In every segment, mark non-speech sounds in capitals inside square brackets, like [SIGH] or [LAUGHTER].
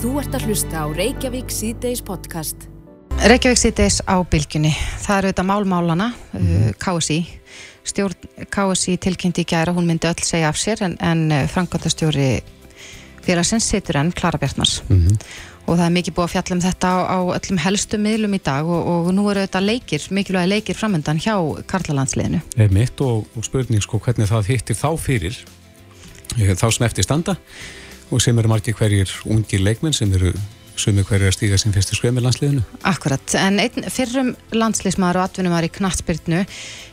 Þú ert að hlusta á Reykjavík C-Days podcast. Reykjavík C-Days á bylgjunni. Það eru þetta málmálana, mm -hmm. uh, KSI. Stjórn KSI tilkynnti í gæra, hún myndi öll segja af sér en, en uh, frangandastjóri félagsins situr enn, Klara Bjartmars. Mm -hmm. Og það er mikið búið að fjalla um þetta á, á öllum helstu miðlum í dag og, og nú eru þetta leikir, mikilvægi leikir framöndan hjá Karlalandsliðinu. Eða mitt og, og spurning sko hvernig það hittir þá fyrir, þá sem eftir standa og sem eru margir hverjir ungir leikmenn sem eru sumi hverju að stíga sem fyrstu skvemi landsliðinu. Akkurat, en einn fyrrum landsliðsmaður og atvinnumar í Knattbyrnu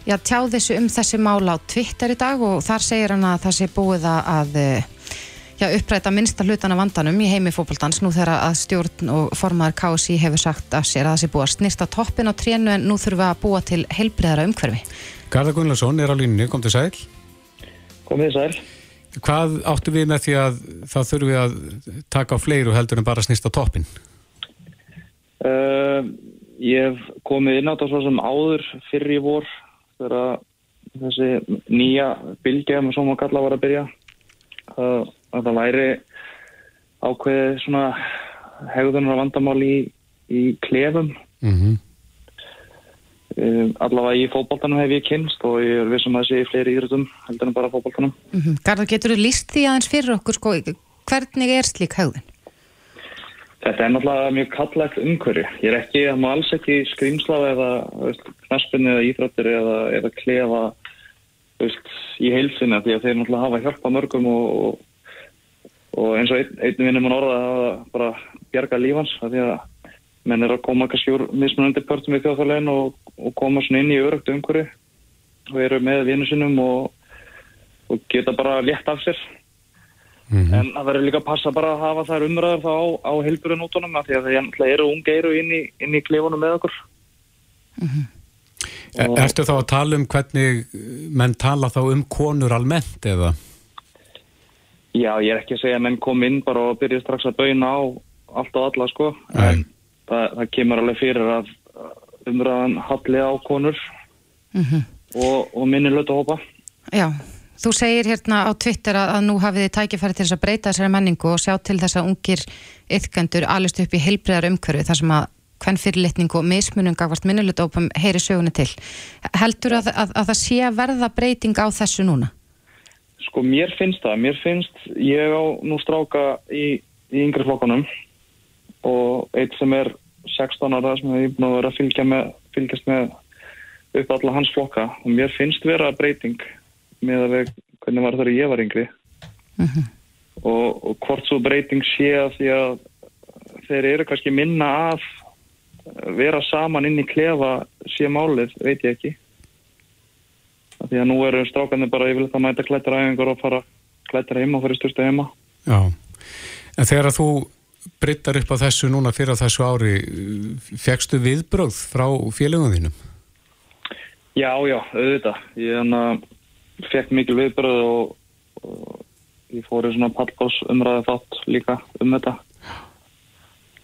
já, tjáð þessu um þessi mála á Twitter í dag og þar segir hann að það sé búið að já, uppræta minnsta hlutan af vandanum í heimi fókbaltans nú þegar að stjórn og formaður KSI hefur sagt af sér að það sé búið að snýsta toppin á trénu en nú þurfum við að búa til heilbreyðara umhverfi. Garðar Gunnlason er á línni, kom til sæl. Komið sæl. Hvað áttu við með því að það þurfum við að taka á fleiru heldur en bara snýsta toppin? Uh, ég hef komið inn á þetta svo sem áður fyrir í vor þegar þessi nýja bylgja með svona kalla var að byrja að, að það væri ákveðið svona hegðunar vandamál í, í klefum mm -hmm. Um, allavega í fókbaltanum hef ég kynst og ég er vissum að það sé í fleiri íðrutum heldur en bara fókbaltanum mm -hmm. Garðar, getur þú líst því aðeins fyrir okkur sko, hvernig er slík hegðun? Þetta er náttúrulega mjög kallægt umhverju. Ég er ekki, það má alls ekki skrýmslaða eða knaspinu eða íþróttir eða, eða klefa veist, í heilsina því að þeir náttúrulega hafa hjálpa mörgum og, og, og eins og ein, einu vinnum án orða að bara bjarga lífans því að menn er að koma kannski úr mismunandi pörtum í þjóðfælegin og, og koma svona inn í öröktu umhverju og eru með vinnu sinum og geta bara létt af sér Mm -hmm. En það verður líka að passa bara að hafa þær umræðar þá á, á heilbjörðunótonum af því að það eru ungeiru inn í, inn í klefunum með okkur. Mm -hmm. og... Ertu þá að tala um hvernig menn tala þá um konur almennt eða? Já, ég er ekki að segja að menn kom inn bara og byrja strax að bauna á allt og alla sko. En það, það kemur alveg fyrir að umræðan halli á konur mm -hmm. og, og minni lötu að hopa. Já. Þú segir hérna á Twitter að, að nú hafið þið tækifæri til þess að breyta þessari menningu og sjá til þess að ungir yfkendur alist upp í heilbreyðar umhverfi þar sem að hvern fyrirlitning og mismunum gafast minnulutopum heyri sögunni til. Heldur að, að, að það sé að verða breyting á þessu núna? Sko mér finnst það. Mér finnst ég á nú stráka í, í yngri flokkanum og eitt sem er 16 ára sem hefur búin að vera að fylgja með, fylgjast með upp alla hans flokka og mér finnst vera breyting með að veg hvernig var það að ég var yngri uh mhm. -huh. og, og hvort svo breyting sé að því að þeir eru kannski minna að vera saman inn í klefa sé málið, veit ég ekki að því að nú eru strákarnir bara yfirleitt að mæta klættra æfingar og fara klættra heima og fara í styrsta heima Já, en þegar að þú breyttar upp á þessu núna fyrir á þessu ári fegstu viðbröð frá félögum þínum? Já, já, auðvitað ég að fekk mikil viðbröð og, og ég fór í svona pallgós umræði þátt líka um þetta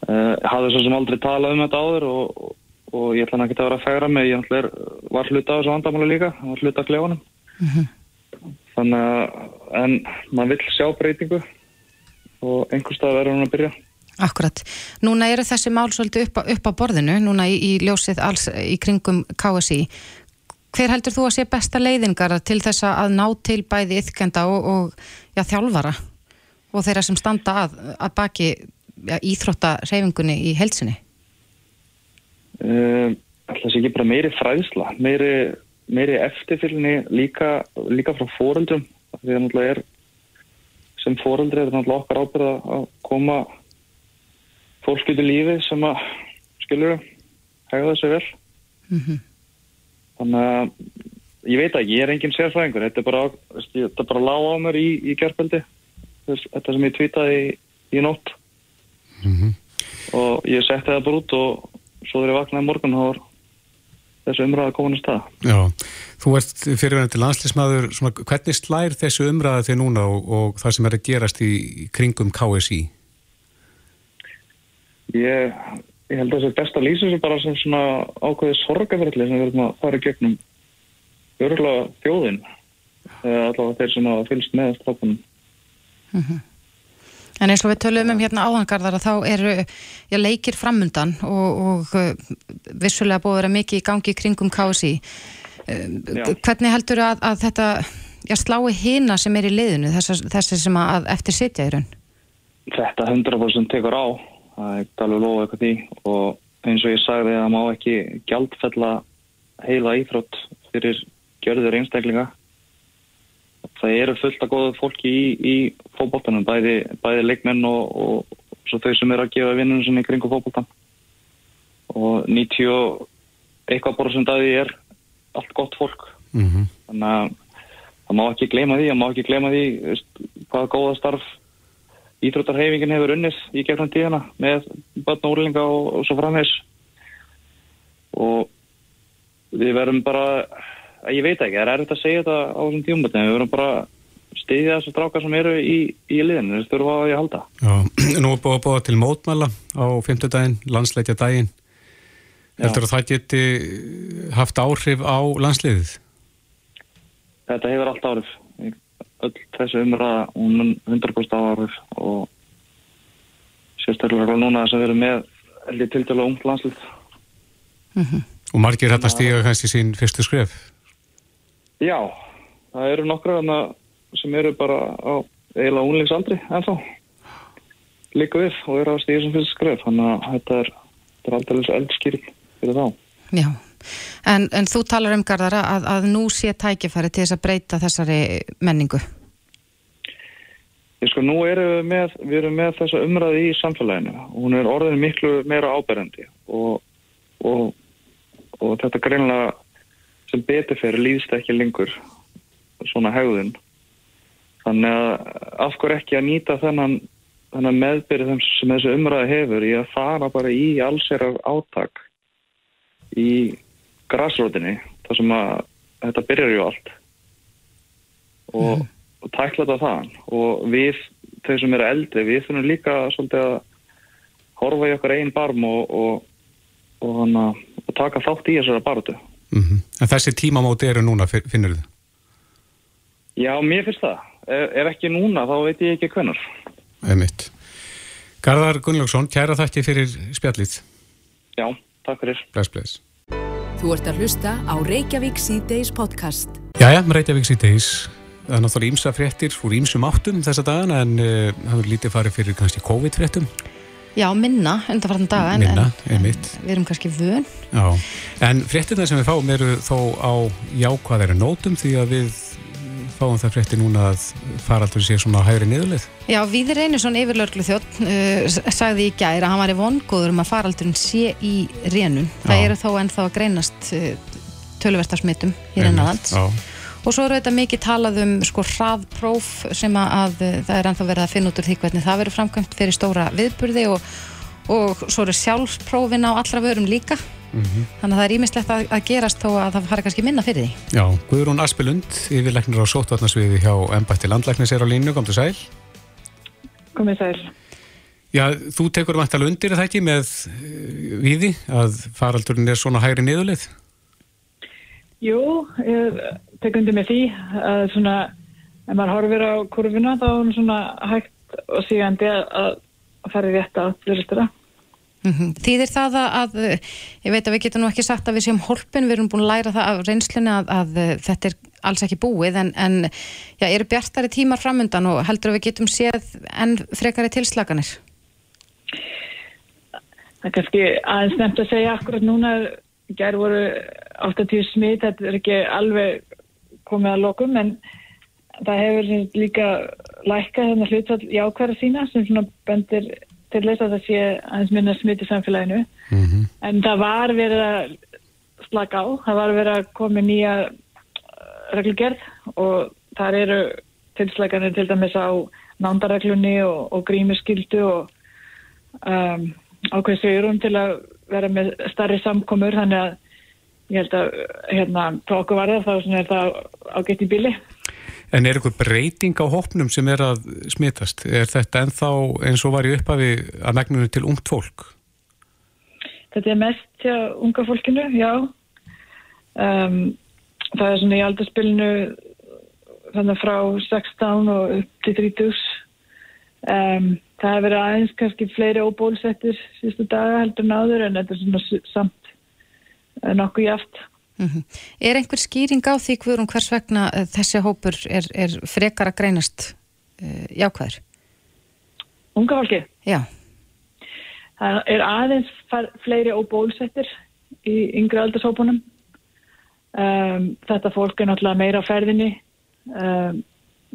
uh, hafði svo sem aldrei talað um þetta áður og, og ég ætla ekki að vera að færa mig ég er, var hluta á þessu vandamáli líka var hluta af klefunum uh mhm. -huh. þannig að en maður vill sjá breytingu og einhverstað verður hún að byrja Akkurat. Núna eru þessi mál svolítið upp upp á borðinu, núna í, í ljósið alls í kringum KSI Hver heldur þú að sé besta leiðingar til þess að ná til bæði ytkenda og, og já, þjálfara og þeirra sem standa að, að baki já, íþróttareyfingunni í helsinni? Um, Alltaf sé ekki bara meiri fræðsla, meiri, meiri eftirfylgni líka, líka frá fóreldrum. Því að náttúrulega er sem fóreldri er náttúrulega okkar ábyrða að koma fólk út í lífi sem að skilur hegða þessu vel. Mhm. Mm þannig að ég veit ekki, ég er enginn sérfræðingur þetta er bara, þetta er bara lág á mér í, í gerðbeldi þetta sem ég tvitaði í, í nótt mm -hmm. og ég setti það bara út og svo þegar ég vaknaði morgun þá var þessu umræða komin að stað Já, þú ert fyrirvenandi landslýsmaður hvernig slær þessu umræða þig núna og, og það sem er að gerast í kringum KSI? Ég ég held að það er best að lýsa þessu bara sem svona ákveði sorgaverðli sem við erum að fara í gegnum örgulega þjóðin eða allavega þeir sem hafa fylgst með strákunum mm -hmm. En eins og við töluðum um hérna áhangarðar að þá eru já, leikir framundan og, og uh, vissulega búið að vera mikið í gangi kringum KSI. Já. Hvernig heldur að, að þetta já, slái hina sem er í liðinu, þessi sem að eftir sitja í raun? Þetta 100% tekur á, það er ekki alveg lofa eitthvað því og eins og ég sagði að má ekki gjaldfella heila íþrótt fyrir gjörður einstaklinga. Það eru fullt af góða fólki í, í fókbóltanum, bæði, bæði leikmenn og, og svo þau sem eru að gefa vinnunum sinni kringu fókbóltan. Og 90 og eitthvað borðsund að því er allt gott fólk. Mm -hmm. Þannig að má ekki gleyma því, má ekki gleyma því veist, hvaða góða starf íþróttarhefingin hefur unnið í gegnum tíðana með börn og úrlinga og, og svo framvegs og við verðum bara ég veit ekki, það er erfitt að segja þetta á þessum tíum en við verðum bara stiðja þessu strákar sem eru í, í liðinu, þess þurfum að ég halda. Já, [CLEARS THROAT] nú er búið að búið til mótmæla á fymtudaginn, landsleitja daginn. Heldur að það geti haft áhrif á landsliðið? Þetta hefur allt árið öll þessu umræða hún 100% áhrif og sérstaklega núna þess að vera með heldur til dæla ungt landslið Mm -hmm. Og margir þetta stíga kannski sín fyrstu skref? Já, það eru nokkru sem eru bara á eiginlega unglingsaldri ennþá líka við og eru á stíga sem fyrstu skref þannig að þetta er, þetta er aldrei eldskýrl fyrir þá Já, en, en þú talar um Garðara að, að nú sé tækifæri til þess að breyta þessari menningu. Ég sko, nú erum við með, við erum með þessa umræði í samfélaginu. Hún er orðin miklu meira áberandi og, og, og þetta greinlega sem betur fyrir líðst ekki lengur svona hegðun. Þannig að af hverju ekki að nýta þennan, þennan meðbyrð sem þessi umræði hefur í að fara bara í allsera átak í græsrótinni þar sem að þetta byrjar ju allt og, mm. og tækla þetta þann og við, þau sem eru eldri við þurfum líka svolítið að horfa í okkar einn barm og, og, og, taka þátt í þessara barðu mm -hmm. En þessi tímamóti eru núna, finnur þið? Já, mér finnst það ef, ef ekki núna, þá veit ég ekki hvernar Einmitt. Garðar Gunnlaugsson, kæra þakki fyrir spjallið Já, takk fyrir Bless, bless Þú ert að hlusta á Reykjavík C-Days podcast. Jæja, Reykjavík C-Days. Það er náttúrulega ímsa fréttir úr ímsum áttum þessa dagana en uh, það er lítið farið fyrir kannski COVID-fréttum. Já, minna, undanfartan daga. Minna, en, einmitt. En við erum kannski vön. Já, en fréttirna sem við fáum eru þó á jákvæðari nótum því að við fáum það frétti núna að faraldur sé svona hægri niðurlið. Já, Víðir Einarsson yfirlörglu þjótt uh, sagði í gæri að hann var í vongóður um að faraldurinn sé í rénun. Það eru þó ennþá að greinast uh, tölvertarsmitum í reynavand. Já, Og svo eru þetta mikið talað um sko hraðpróf sem að, að uh, það er ennþá verið að finna út úr því hvernig það verið framkvæmt fyrir stóra viðburði og, og svo eru sjálfsprófin á allra vörum líka. Mhm. Þannig að það er ímislegt að, að gerast þó að það fari kannski minna fyrir því. Já, Guðrún Aspelund, yfirleiknir á sótvarnasviði hjá Embætti Landlæknis er á línu, kom til sæl. Komið sæl. Já, þú tekur vantalega undir það ekki með uh, víði að faraldurinn er svona hægri niðurlið? Jú, ég tek undir með því að svona, ef maður horfir á kurvuna þá er hún svona hægt og sígandi að, að fara í rétt að fyrirstara. Mm Þýðir það að, að, ég veit að við getum nú ekki sagt að við séum hólpin, við erum búin að læra það af reynslunni að, að þetta er alls ekki búið en, en já, eru bjartari tímar framundan og heldur að við getum séð enn frekari tilslaganir? Það er kannski aðeins nefnt að segja akkurat núna, gerð voru 80 smit, þetta er ekki alveg komið að lokum en það hefur líka lækkað þennan hlutfall jákværa sína sem svona bendir til þess að það sé aðeins minna smit í samfélaginu. Mm -hmm. En það var verið að slaka á, það var verið að koma nýja uh, reglugerð og þar eru tilslaganir til dæmis á nándareglunni og, og grímiskyldu og um, ákveð sigurum til að vera með starri samkomur þannig að ég held að hérna, þá okkur var það þá er það ágætt í bíli. En er eitthvað breyting á hópnum sem er að smitast? Er þetta ennþá eins og var í upphafi að megnunum til ungt fólk? Þetta er mest hjá unga fólkinu, já. Um, það er svona í aldarspilinu þannig frá 16 og upp til 30 Um, það hefur verið aðeins kannski fleiri óbólusettir síðustu daga heldur en áður en þetta er svona samt eh, nokkuð jaft. Mhm. Er einhver skýring á því hverjum hvers vegna eh, þessi hópur er, er frekar að greinast uh, jákvæður? Unga fólki, Já, það er aðeins fleiri óbólusettir í yngri aldurshópunum. Um, þetta fólk er náttúrulega meira á ferðinni, um,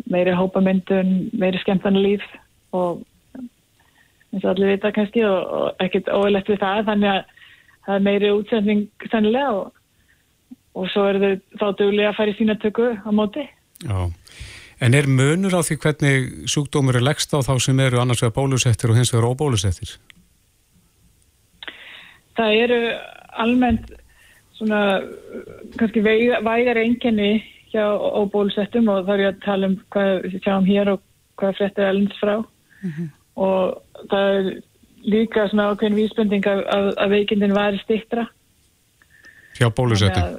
meiri hópamyndun, meiri skemmtana líf og eins og allir vita kannski og, og ekkert óelegt við það þannig að það er meiri útsending sennilega og, og svo eru þau þá duglega að fara í sína tökku á móti. Já. En er munur á því hvernig sjúkdómur er leggst á þá sem eru annars vegar bólusettir og hins vegar óbólusettir? Það eru almennt svona kannski væga- vægari einkenni hjá óbólusettum og þá er ég að tala um hvað við sjáum hér og hvað fréttir elins frá og það er líka svona ákveðin vísbending að, að, veikindin væri stittra Hjá bólusettum?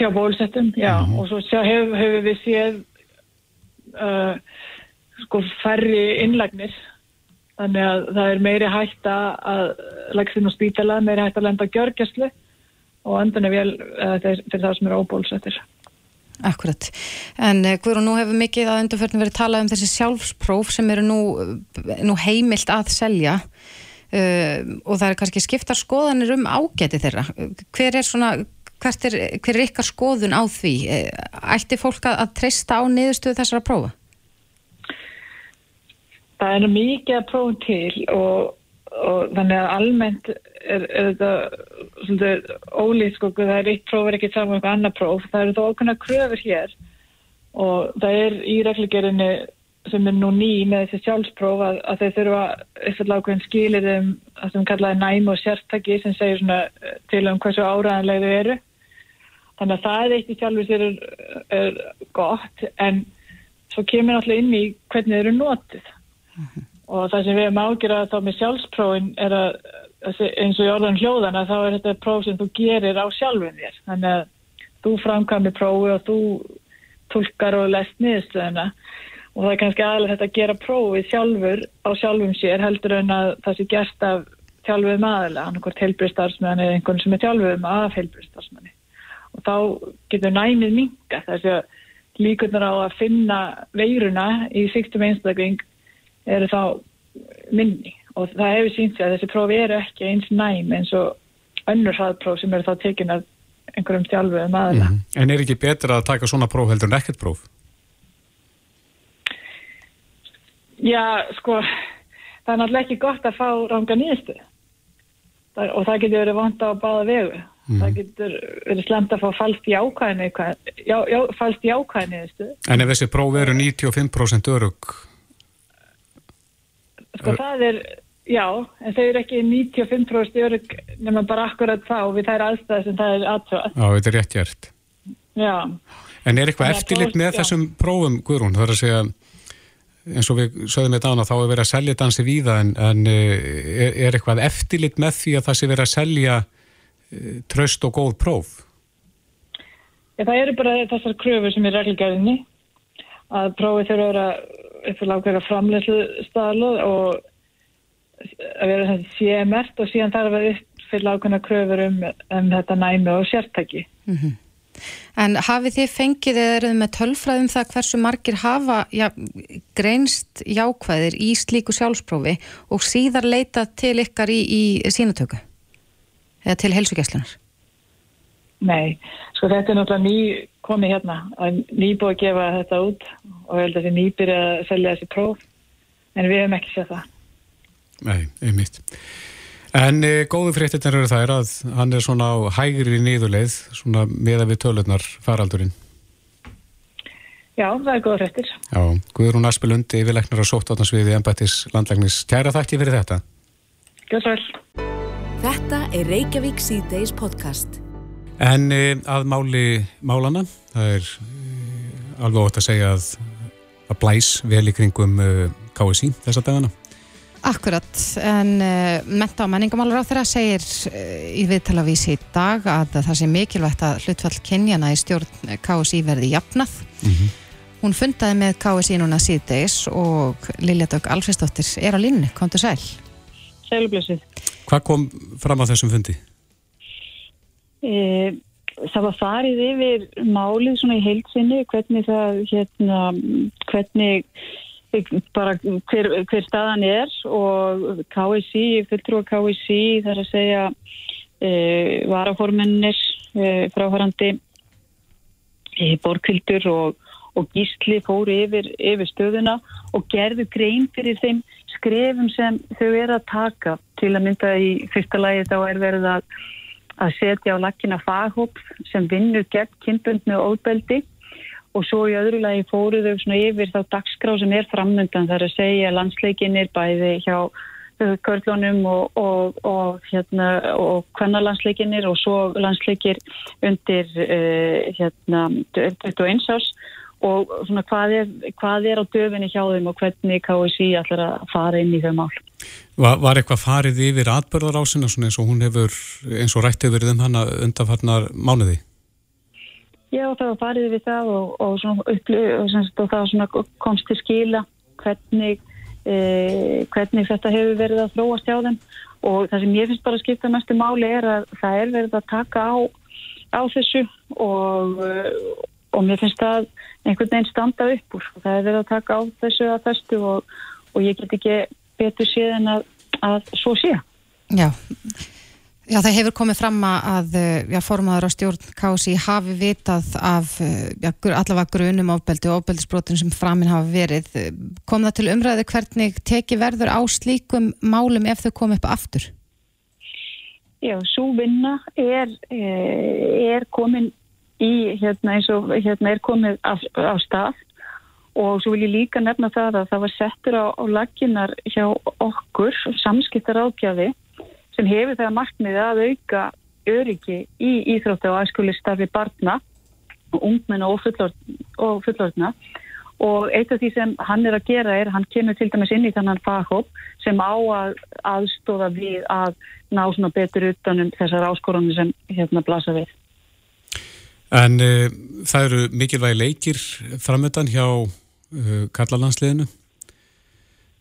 Hjá bólusettum, já og svo sjá, hef, hefur við séð uh, sko færri innlagnir þannig að það er meiri hætta að leggst inn á spítala, meiri hætta að lenda gjörgjastlu og andan er vel fyrir það sem eru óbólusettir akkurat. En uh, Guðrún, nú hefur mikið að undarförnum verið talað um þessi sjálfspróf sem eru nú, eh, nú heimilt að selja uh, og það er kannski skiptar skoðanir um ágæti þeirra. Hver er svona, er, hver er ykkar skoðun á því? Eh, Ætti fólk að, treysta á niðurstöðu þessara prófa? Það er mikið að prófum til og, og þannig að almennt er, er þetta sko, það er eitt próf er ekki saman með eitthvað annað próf, það eru þó okkurna kröfur hér og það er í reglugerinni sem er nú ný með þessi sjálfspróf að, að þeir þurfa eitthvað ákveðin skilir um það sem kallaði næm og sértaki sem segir svona til um hversu áræðanlega þau eru þannig að það er eitt í sjálfur sér er, er gott en svo kemur náttúrulega inn í hvernig þau eru notið og það sem við erum ágjörað þá með sjálfsprófin er að eins og í orðan hljóðana þá er þetta próf sem þú gerir á sjálfum þér. Þannig að þú framkvæmir prófi og þú tólkar og lest niðurstöðuna. Og það er kannski aðalega þetta að gera prófið sjálfur á sjálfum sér heldur en að það sé gert af þjálfuðum aðalega, annarkvort heilbriðstarfsmenn eða einhvern sem er þjálfuðum af heilbriðstarfsmenni og þá getur næmið minga þess að líkurnar á að finna veiruna í sýktum einstakling eru þá minni og það hefur sínt sig að þessi prófi eru ekki eins næm eins og önnur hraðpróf sem eru þá tekin af einhverjum þjálfuðum aðalega. En er ekki betra að taka svona próf heldur en ekkert próf? Já, sko, það er náttúrulega ekki gott að fá ranga nýðustu og það getur verið vant á báða vegu. Það getur verið slemt að fá falskt jákvæðin já, já, falskt jákvæðin nýðustu. En ef þessi próf eru 95% örug, Sko það er, já, en þau eru ekki 95% örug nema bara akkurat þá við þær aðstæði sem það er aðtöðað. já, þetta er rétt gert. Já, En er eitthvað eftirlit með já. þessum prófum, Guðrún? Það er að segja, eins og við sögðum þetta ána, þá er verið að selja dansi víða, en, en eh, er, er eitthvað eftirlit með því að það sé verið að selja eh, traust og góð próf? Það eru bara þessar kröfur sem er reglgæðinni að prófið þurfa að vera eitthvað lágverða framleyslu staðlu og að vera þessi CMR og síðan þarf að uppfylla ákveðna kröfur um, um þetta næmi og sértæki. En hafið þið fengið eða eruð með tölfræðum það hversu margir hafa já, greinst jákvæðir í slíku sjálfsprófi og síðar leita til ykkar í, í sínatöku eða til helsugæslunar? Nei, sko þetta er náttúrulega ný komið hérna að nýbúið að gefa þetta út og ég held að þessi nýbyrja að selja þessi próf en við hefum ekki séð það. Nei, einmitt. En e, góðu fréttirnar eru þær að hann er svona á hægri niðurleið, svona meða við tölurnar faraldurinn. Já, það er góða fréttir. Já, Guðrún Aspelund, yfirleiknar að sótt átnarsviði embættis landlægnis. Kæra þakki fyrir þetta. Vel. Þetta er Reykjavík C-Days podcast. En e, að máli málana, það er e, alveg ótt að segja að, að blæs vel í kringum e, KSI þessa dagana. Akkurat, en uh, menta og menningamálur á þeirra segir uh, í viðtalavísi í dag að það sé mikilvægt að hlutfall kynjana í stjórn KSI verði jafnað Hún fundaði með KSI núna síðdeis og Lilja Dögg Alfredsdóttir er á línni, kom til sæl. Sælublössuð. Hvað kom fram á þessum fundi? E, það var farið yfir málið svona í heilsinni, hvernig það, hérna, hvernig bara hver, hver staðan er og KSI, fulltrú að KSI þar að segja e, varaformennir e, fráhærandi e, borkvildur og og gísli fóru yfir, yfir stöðuna og gerðu grein fyrir þeim skrefum sem þau eru að taka. Til að mynda í fyrsta lagi þá er verið að, að setja á lakkina faghóp sem vinnur gegn kynbundnu og óbeldi og svo í öðru lagi fóru þau svona yfir þá dagskrá sem er framöndan þar að segja landsleikinir bæði hjá körlunum og, og, og hérna og kvennalandsleikinir og svo landsleikir undir uh, hérna 21 árs og svona hvað er, hvað er á döfinni hjá þeim og hvernig KSI ætlar að fara inn í þau mál. Var, var eitthvað farið yfir atbörðarásina eins og hún hefur, eins og rætti yfir þeim hana undanfarnar mánuði? Já, það var farið yfir það og, og, svona, upplu, og, það komst til skila hvernig, e, hvernig þetta hefur verið að þróast hjá þeim og það sem ég finnst bara að skipta mestu máli er að það er verið að taka á, á þessu og og mér finnst það einhvern veginn standa upp úr og það er verið að taka á þessu að festu og, og ég get ekki betur séð en að, að svo sé. Já. Já, það hefur komið fram að já, formadur á stjórn Kási hafi vitað af já, allavega grunum ofbeldi og ofbeldisbrotin sem framinn hafa verið. Kom það til umræði hvernig teki verður á slíkum málum ef þau kom upp aftur? Já, svo vinna er, eh, er komin í hérna eins og hérna er komið á, á stað og svo vil ég líka nefna það að það var settur á, á laginar hjá okkur samskiptar ágjafi sem hefur það markmiði að auka öryggi í íþróttu og aðskuli starfi barna og ungmenna og, fullord, og fullordna og eitt af því sem hann er að gera er hann kemur til dæmis inn í þannan faghóp sem á að aðstóða við að ná svona betur utanum þessar áskorunni sem hérna blasa við. En uh, það eru mikilvægi leikir framöndan hjá uh, Karlalandsliðinu.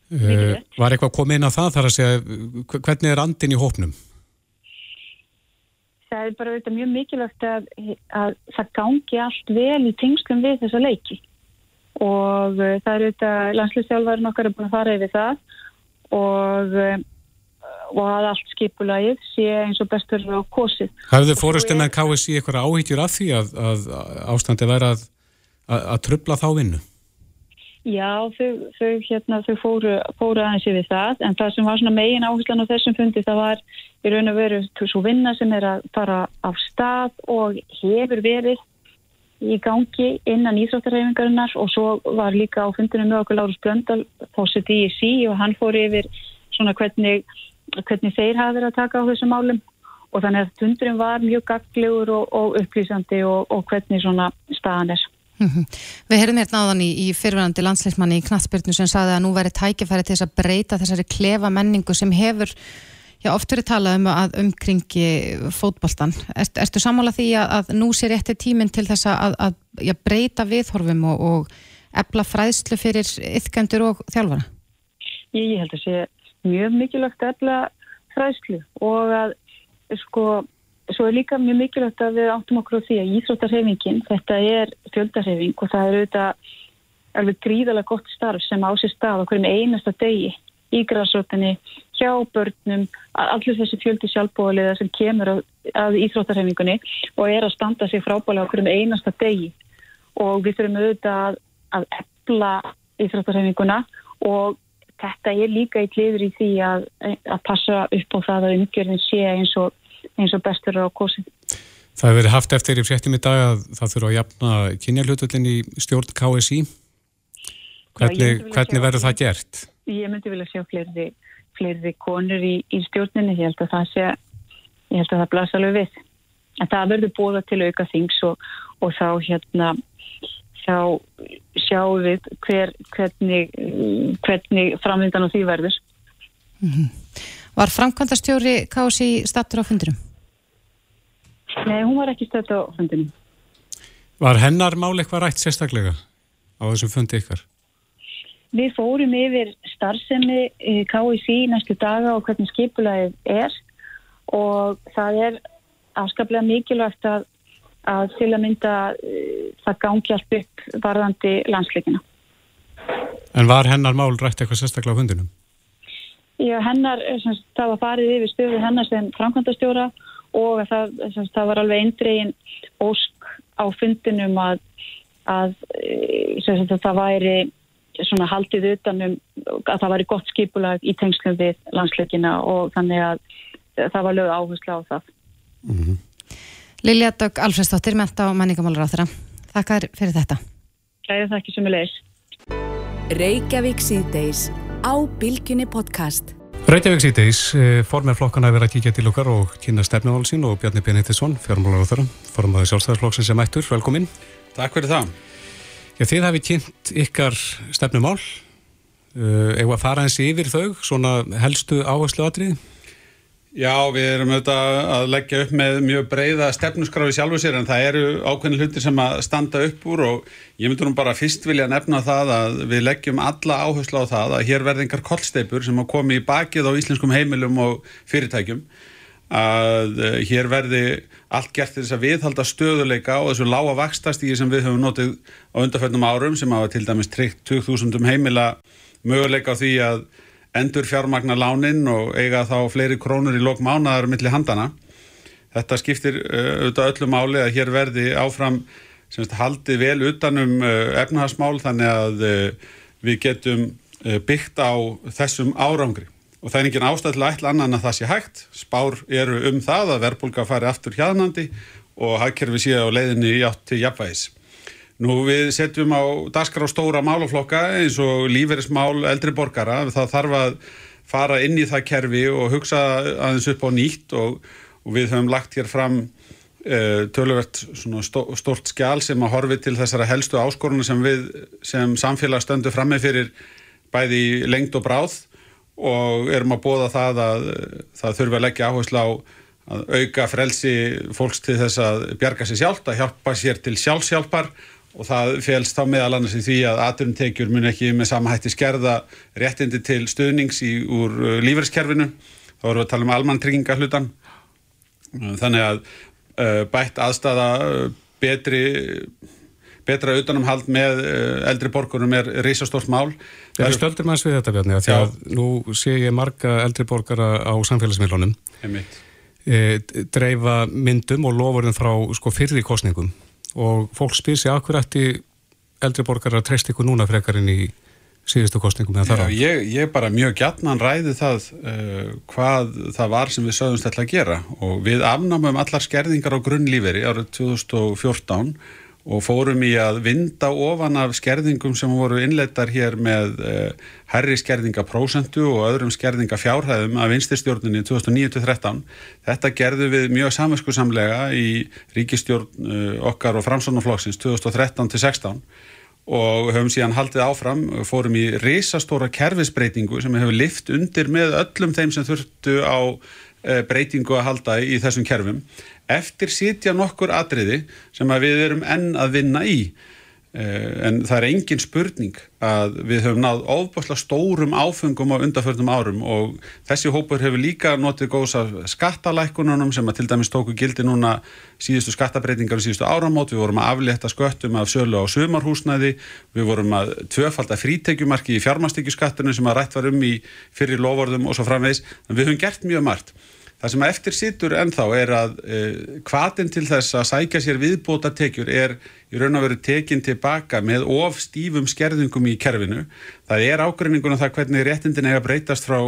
Uh, var eitthvað komið inn á það þar að segja, hvernig er andin í hópnum? Það er bara veit, mjög mikilvægt að, að það gangi allt vel í tengskum við þessa leiki og það eru þetta, landslýstjálfærin okkar er búin að fara yfir það og og að allt skipulagið sé eins og bestur á kosið. Hafðu þið fórustum með KSI eitthvað áhyggjur af því að, að ástandi væri að, að, að trubla þá vinnu? Já, þau, þau, hérna, þau fóru, fóru aðeins yfir það en það sem var svona megin áherslan á þessum fundi það var í raun og veru svo vinna sem er að fara af stað og hefur verið í gangi innan Íþróttarhefingarinnar og svo var líka á fundinu með okkur Lárus Blöndal fósitt í sí og hann fór yfir svona hvernig hvernig þeir hafa verið að taka á þessum málum og þannig að tundurinn var mjög gaglegur og, og upplýsandi og, og hvernig svona staðan er. Mm -hmm. Við heyrðum hérna áðan í, í fyrirvæðandi landsleismanni í Knatsbyrnu sem saði að nú væri tækifæri til þess að breyta þessari klefa menningu sem hefur já, oft verið talað um að umkringi fótboltan. Er, erstu sammála því að, að nú sé rétti tíminn til þess að, að já, breyta viðhorfum og, og ebla fræðslu fyrir yfkendur og þjálfara? Ég held að sé mjög mikilvægt efla fræslu og að sko, svo er líka mjög mikilvægt að við áttum okkur á því að íþróttarhefingin, þetta er fjöldarhefing og það er auðvitað alveg gríðalega gott starf sem á sér stað okkur með einasta degi í græsrótinni, hjá börnum allir þessi fjöldi sjálfbóðaliða sem kemur að, að íþróttarhefingunni og er að standa sig frábælega okkur með einasta degi. Og við þurfum auðvitað að, að efla íþróttarhefinguna og þetta er líka eitt liður í því að, að passa upp á það að umgjörðin sé eins og, eins og bestur á kosin. Það hefur verið haft eftir í fréttum í dag að það þurfa að jafna kynjarlutullin í stjórn KSI. Hvernig, Já, hvernig verður það gert? Ég myndi vilja sjá fleiri, fleiri konur í, í stjórninni. Ég held að það sé, ég held að það blasa alveg við. En það verður bóða til auka þings og, og þá hérna þá sjáum við hver, hvernig, hvernig framvindan og því verður. Mm -hmm. Var framkvæmdastjóri Kási stattur á fundurum? Nei, hún var ekki stattur á fundurum. Var hennar mál eitthvað rætt sérstaklega? á þessum fundi ykkar? Við fórum yfir starfsemi eh, KIC næstu daga og hvernig skipulaðið er og það er afskaplega mikilvægt að, að til að mynda uh, það gangi allt upp varðandi landsleikina. En var hennar mál rætt eitthvað sérstaklega á fundinum? Já, hennar, sem, það var farið yfir stöðu hennar sem framkvæmdastjóra og það, sem, það var alveg eindregin ósk á fundinum að, að sem, það væri svona haldið utanum að það væri gott skipulag í tengslum við landsleikina og þannig að það var lög áherslu á það. Mm -hmm. Lilja Dögg Alfredsdóttir, menta og menningamálur á þeirra. Þakkar fyrir þetta. Ræðið það ekki sem er leiðis. Reykjavík síðdeis á Bilginni podcast. Reykjavík síðdeis, eh, formerflokkana hefur að kíkja til okkar og kynna stefnumál sín og Bjarni Benediktsson, fjármálar á þeirra, formaði sjálfstæðarflokksins sem ættur. Velkomin. Takk fyrir það. Já, þið hafið kynnt ykkar stefnumál. Uh, Eða að fara eins yfir þau, svona helstu áherslu aðrið? Já, við erum auðvitað að leggja upp með mjög breyða stefnuskráfi sjálfu sér en það eru ákveðin hlutir sem að standa upp úr og ég myndur nú bara fyrst vilja nefna það að við leggjum alla áherslu á það að hér verði engar kollsteipur sem að komi í bakið á íslenskum heimilum og fyrirtækjum. Að eh, hér verði allt gert til þess að viðhalda stöðuleika og þessu lága vakstastígi sem við höfum notið á undarföldnum árum sem hafa til dæmis tryggt 2000 heimila möguleika á því að endur fjármagna lánin og eiga þá fleiri krónur í lok mánaðar millir handana. Þetta skiptir uh, auðvitað öllu máli að hér verði áfram semst, haldið vel utanum uh, efnahagsmál þannig að uh, við getum byggt á þessum árangri. Og það er engin ástæð til að ætla annan að það sé hægt. Spár eru um það að verbulga fari aftur hjaðnandi og hagkerfi sé á leiðinni í átt til jafnvægis. Nú við setjum á daskar á stóra málaflokka eins og líferismál eldri borgara. Það þarf að fara inn í það kerfi og hugsa aðeins upp á nýtt og, og við höfum lagt hér fram uh, töluvert stó, stort skjál sem að horfi til þessara helstu áskoruna sem við sem samfélag stöndu fram með fyrir bæði lengt og bráð og erum að bóða það að það þurfi að leggja áherslu á að auka frelsi fólks til þess að bjarga sér sjálft, að hjálpa sér til sjálfsjálfar og það félst þá meðal annars í því að aturumtekjur mun ekki með sama hætti skerða réttindi til stuðnings í, úr uh, lífeyrskerfinu þá erum við að tala um almantrygginga hlutan þannig að uh, bætt aðstafa uh, betri betra utanumhald með uh, eldri borgurum er reysastórt mál. Er stöldur maður við þetta Bjarni því að nú sé ég marga eldri borgara á samfélagsmiðlunum e, dreifa myndum og lofurinn frá sko, fyrri kostningum og fólk spyr sér akkur eftir eldri borgar að treyst ykkur núna frekar inn í síðustu kostningum Já, ég, ég bara mjög gætnan ræði það uh, hvað það var sem við sögumst ætla að gera. Og við afnámum allar skerðingar á grunnlíferi árið 2014 og fórum í að vinda ofan af skerðingum sem voru innleitar hér með herri skerðingaprósentu og öðrum skerðingafjárhæðum af vinstistjórnunni 2009-13. Þetta gerðu við mjög samverskusamlega í ríkistjórn uh, okkar og framsónaflokksins 2013-16 og höfum síðan haldið áfram, fórum í risastóra kerfisbreytingu sem hefur lift undir með öllum þeim sem þurftu á uh, breytingu að halda í þessum kerfum eftir sitja nokkur atriði sem við erum enn að vinna í. Eh, en það er engin spurning að við höfum náð ofbáslega stórum áfengum á undarförnum árum og þessi hópur hefur líka notið góðs af skattalækununum sem að til dæmis tóku gildi núna síðustu skattabreitingar og síðustu áramót, við vorum að aflétta sköttum af sölu á sömarhúsnæði, við vorum að tvöfalda frítekjumarki í fjármastekjuskattunum sem að rætt var um í fyrir lofordum og svo framvegs, en við höfum gert mjög margt Það sem eftir sittur ennþá er að uh, hvaðin til þess að sækja sér viðbóta tekjur er í raun og veru tekin tilbaka með of stífum skerðingum í kerfinu. Það er ágreiningun á það hvernig réttindin eiga breytast frá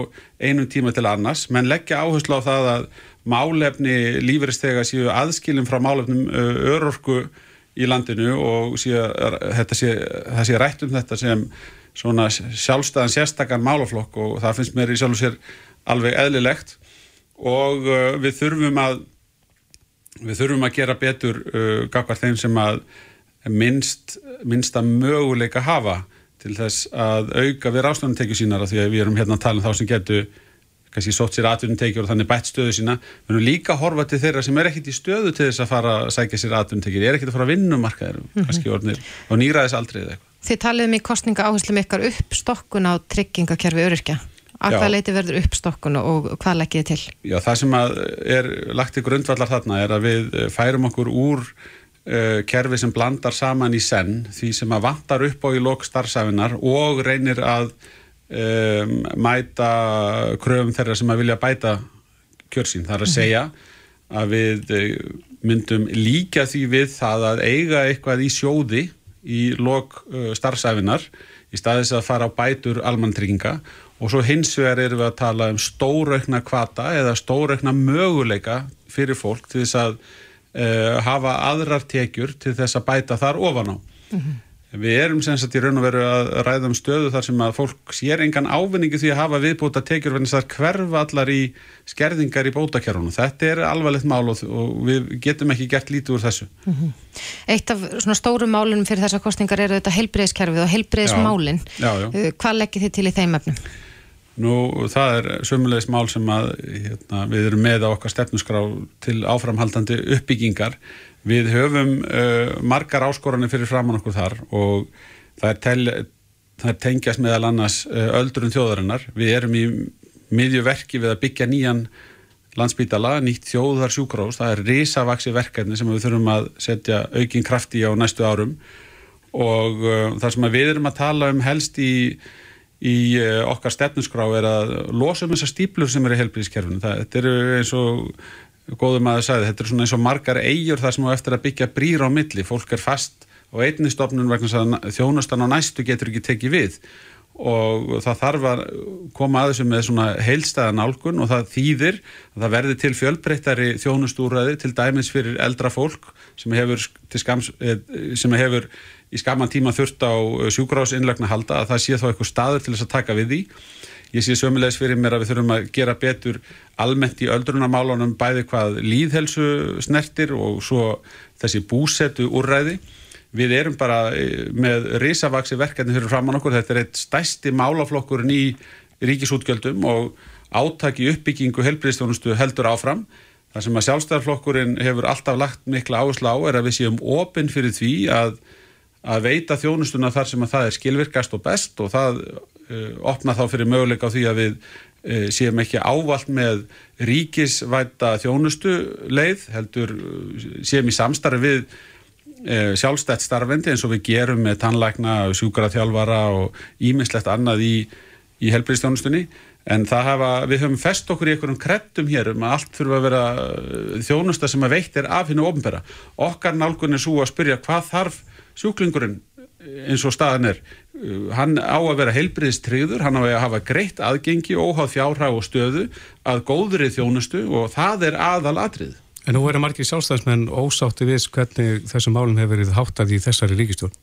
einum tíma til annars, menn leggja áherslu á það að málefni lífristega séu aðskilum frá málefnum örorku í landinu og sé, sé, það sé rætt um þetta sem svona sjálfstæðan sérstakann málaflokk og það finnst mér í sjálf og sér alveg eðlilegt og uh, við þurfum að við þurfum að gera betur uh, gafkvært þeim sem að minnst, minnst að möguleika hafa til þess að auka við ráðstöðunum tekið sínar því að við erum hérna að tala um þá sem getur kannski sótt sér atvinnutekjur og þannig bætt stöðu sína. Við erum líka að horfa til þeirra sem er ekkit í stöðu til þess að fara að sækja sér atvinnutekjur. Er ekkit að fara að vinnumarkaðir mm -hmm. kannski orðnir og nýraðis aldrei eða eitthvað. Þið taliðum í kostninga áherslum ykkar uppstokkun á tryggingakerfi öryrkja að hvað leiti verður uppstokkun og hvað leggið til? Já, það sem er lagt í grundvallar þarna er að við færum okkur úr uh, kerfi sem blandar saman í senn því sem að vantar upp á í lok starfsæfinar og reynir að um, mæta kröfum þeirra sem að vilja bæta kjörsín. Það er að mhm. segja að við eh, myndum líka því við það að eiga eitthvað í sjóði í lok starfsæfinar í staðis að fara á bætur almantrygginga og svo hins vegar erum við að tala um stóraukna kvata eða stóraukna möguleika fyrir fólk til þess að uh, hafa aðrar tekjur til þess að bæta þar ofan á. Mm -hmm. Við erum sem sagt í raun og veru að ræða um stöðu þar sem að fólk sér engan ávinningu því að hafa viðbúta tekjur venni þar hverfa allar í skerðingar í bótakerfunum. Þetta er alvarlegt mál og, og við getum ekki gert lítið úr þessu. Mm -hmm. Eitt af svona stórum málunum fyrir þessar kostningar eru þetta heilbreyðskerfið og heilbreyðsmálin. Uh, hvað leggir þið til í þeim efnum? Nú, það er sömulegis mál sem að hérna, við erum með á okkar stefnusgrá til áframhaldandi uppbyggingar Við höfum uh, margar áskoranir fyrir framann okkur þar og það er, tel, það er tengjast meðal annars uh, öldrun þjóðarinnar. Við erum í miðjuverki við að byggja nýjan landsbítala, nýtt þjóðar sjúkrós. Það er risavaksi verkefni sem við þurfum að setja aukinn krafti á næstu árum og uh, það sem við erum að tala um helst í, í uh, okkar stefnusgrá er að losa um þessar stíplur sem eru í helbriðskerfunu. Þetta eru eins og góðum að það sagði, þetta er svona eins og margar eigjur þar sem á eftir að byggja brýr á milli, fólk er fast og einni stofnun vegna að þjónustan á næstu getur ekki tekið við og það þarf að koma að þessu með svona heilstæða nálgun og það þýðir að það verði til fjölbreyttari þjónustúræði til dæmis fyrir eldra fólk sem hefur, skams, eh, sem hefur í skaman tíma þurft á sjúgrásinlegna halda að það sé þá eitthvað staður til þess að taka við því Ég sé sömulegis fyrir mér að við þurfum að gera betur almennt í öldrunamálunum bæði hvað líðhelsu snertir og svo þessi búsetu úrræði. Við erum bara e, með risavaksi verkefni fyrir framann okkur. Þetta er eitt stæsti málaflokkurinn í ríkisútgjöldum og átaki uppbyggingu helbriðstjónustu heldur áfram. Það sem að sjálfstæðarflokkurinn hefur alltaf lagt mikla áherslu á er að við séum opinn fyrir því að, að veita þjónustuna þar sem að það er skilvirkast og best og það uh, opna þá fyrir möguleika á því að við uh, séum ekki ávalt með ríkisvæta þjónustu leið, heldur uh, séum í samstarfi við sjálfstætt starfendi eins og við gerum með tannlækna, sjúkaraþjálfara og ímislegt annað í, í helbriðstjónustunni en það hafa, við höfum fest okkur í einhverjum kreddum hér um að allt fyrir að vera þjónusta sem að veitt er af hennu ofnbæra. Okkar nálgun er svo að spyrja hvað þarf sjúklingurinn eins og staðan er uh, hann á að vera heilbriðstriður hann á að hafa greitt aðgengi óháð fjárhag og stöðu að góðrið þjónustu og það er aðal atrið En nú verður margir sjálfstæðismenn ósátti við hvernig þessum málum hefur verið háttað í þessari ríkistjórn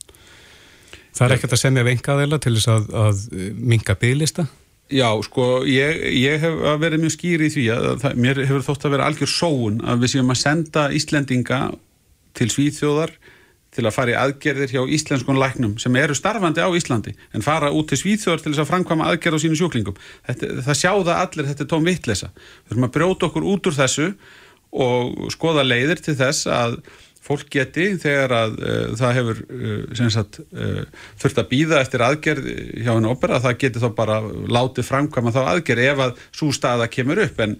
Það er ekkert að semja vengaðela til þess að, að minga bygglista? Já, sko, ég, ég hef verið mjög skýri í því að það, mér hefur þótt að vera algjör sóun að við séum að senda Íslendinga til Svíþjóðar til að fara í aðgerðir hjá íslenskun læknum sem eru starfandi á Íslandi en fara út til Svíþjóðar til þess að framkvæma aðgerð á sínu sjúklingum. Þetta, það sjáða allir, þetta er tóm vittlesa. Við þurfum að brjóta okkur út úr þessu og skoða leiðir til þess að fólk geti þegar að uh, það hefur uh, sagt, uh, þurft að býða eftir aðgerð hjá henni ópera, það geti þá bara látið framkvæma þá aðgerð ef að svo staða kemur upp en,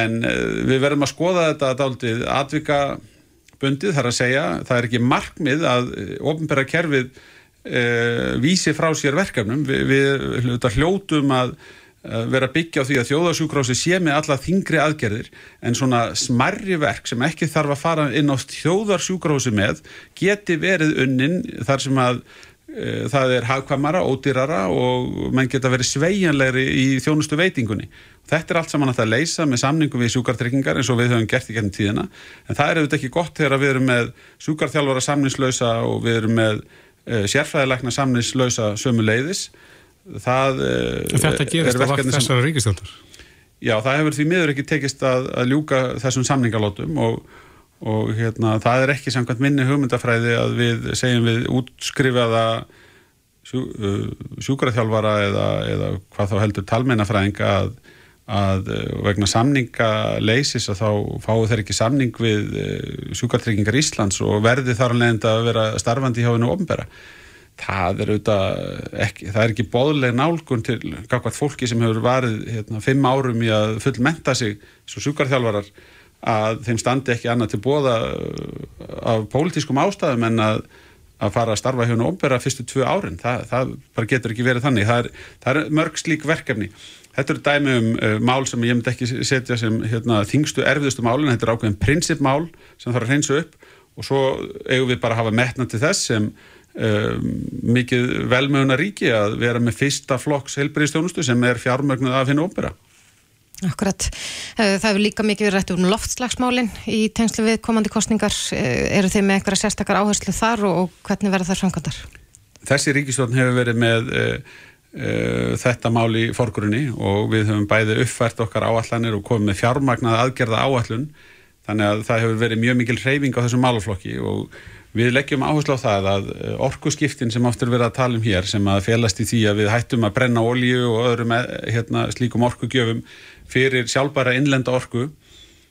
en við verðum að skoða þetta atvika bundið, þar að segja, það er ekki markmið að eh, ofnbæra kerfið e, vísi frá sér verkefnum. Við, við hljótum að vera byggja á því að þjóðarsjúkrási sé með alla þingri aðgerðir en svona smarri verk sem ekki þarf að fara inn á þjóðarsjúkrási með geti verið unnin þar sem að e, það er hagkvamara, ódýrara og mann geta verið sveianlegri í þjónustu veitingunni Þetta er allt saman að það leysa með samningu við sjúkartryggingar eins og við höfum gert í gennum tíðina. En það er auðvitað ekki gott þegar við erum með sjúkarþjálfara samningslausa og við erum með uh, sérfræðilegna samningslausa sömu leiðis það uh, Þetta gerist á vakt þessara ríkistjálfur Já, það hefur því miður ekki tekist að, að ljúka þessum samningalótum og, og hérna, það er ekki samkvæmt minni hugmyndafræði að við segjum við útskrifaða sjú, uh, sjúkarþjálfara eða, eða að uh, vegna samningaleisis að þá fáu þeir ekki samning við uh, sjúkartryggingar Íslands og verði þar alveg að vera starfandi hjá hennu ofnbæra. Það er auðvitað ekki, það er ekki bóðleg nálgun til kakvað fólki sem hefur varið hérna, fimm árum í að fullmenta sig svo sjúkarþjálfarar að þeim standi ekki annað til bóða af pólitískum ástæðum en að, að fara að starfa hjá hennu ofnbæra fyrstu tvö árin. Það, það bara getur ekki verið þannig. Það er, það er mörg slík verkefni. Þetta eru dæmi um uh, mál sem ég myndi ekki setja sem hérna, þingstu erfiðustu málin, þetta er ákveðin prinsipmál sem þarf að hreinsa upp og svo eigum við bara að hafa metna til þess sem um, mikið velmöguna ríki að vera með fyrsta flokks helbriðstjónustu sem er fjármögnuð af hennu ópera. Akkurat. Uh, það hefur líka mikið verið rætt um loftslagsmálin í tengslu við komandi kostningar. Uh, eru þið með eitthvað sérstakar áherslu þar og, hvernig verða þar framkvæmdar? Þessi ríkistjórn hefur verið með uh, uh, þetta mál í forgrunni og við höfum bæði uppfært okkar áallanir og komið með fjármagnað aðgerða áallun þannig að það hefur verið mjög mikil hreyfing á þessum málaflokki og við leggjum áherslu á það að uh, orkuskiptin sem oftur verið að tala um hér sem að félast í því að við hættum að brenna olju og öðrum eh, hérna, slíkum orkugjöfum fyrir sjálfbæra innlenda orku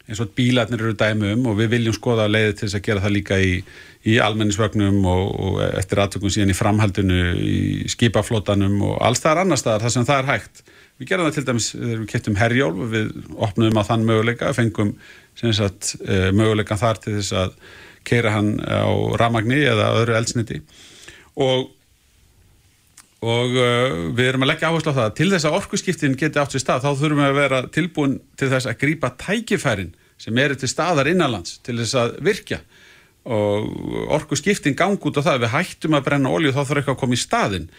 eins og bílarnir eru dæmum og við viljum skoða leiði til þess að gera það líka í, í almennisvögnum og, og eftir aðtökum síðan í framhaldinu, í skipaflótanum og alls það er annar staðar þar sem það er hægt. Við gerum það til dæmis, við kettum herjólf og við opnum á þann möguleika, fengum sagt, eh, möguleikan þar til þess að keira hann á ramagni eða öðru eldsniti og og uh, við erum að leggja áherslu á það til þess að orkuskiptin geti átt sér stað þá þurfum við að vera tilbúin til þess að grýpa tækifærin sem eru til staðar innanlands til þess að virkja og orkuskiptin gang út á það. Við hættum að brenna olju þá þarf eitthvað að koma í staðin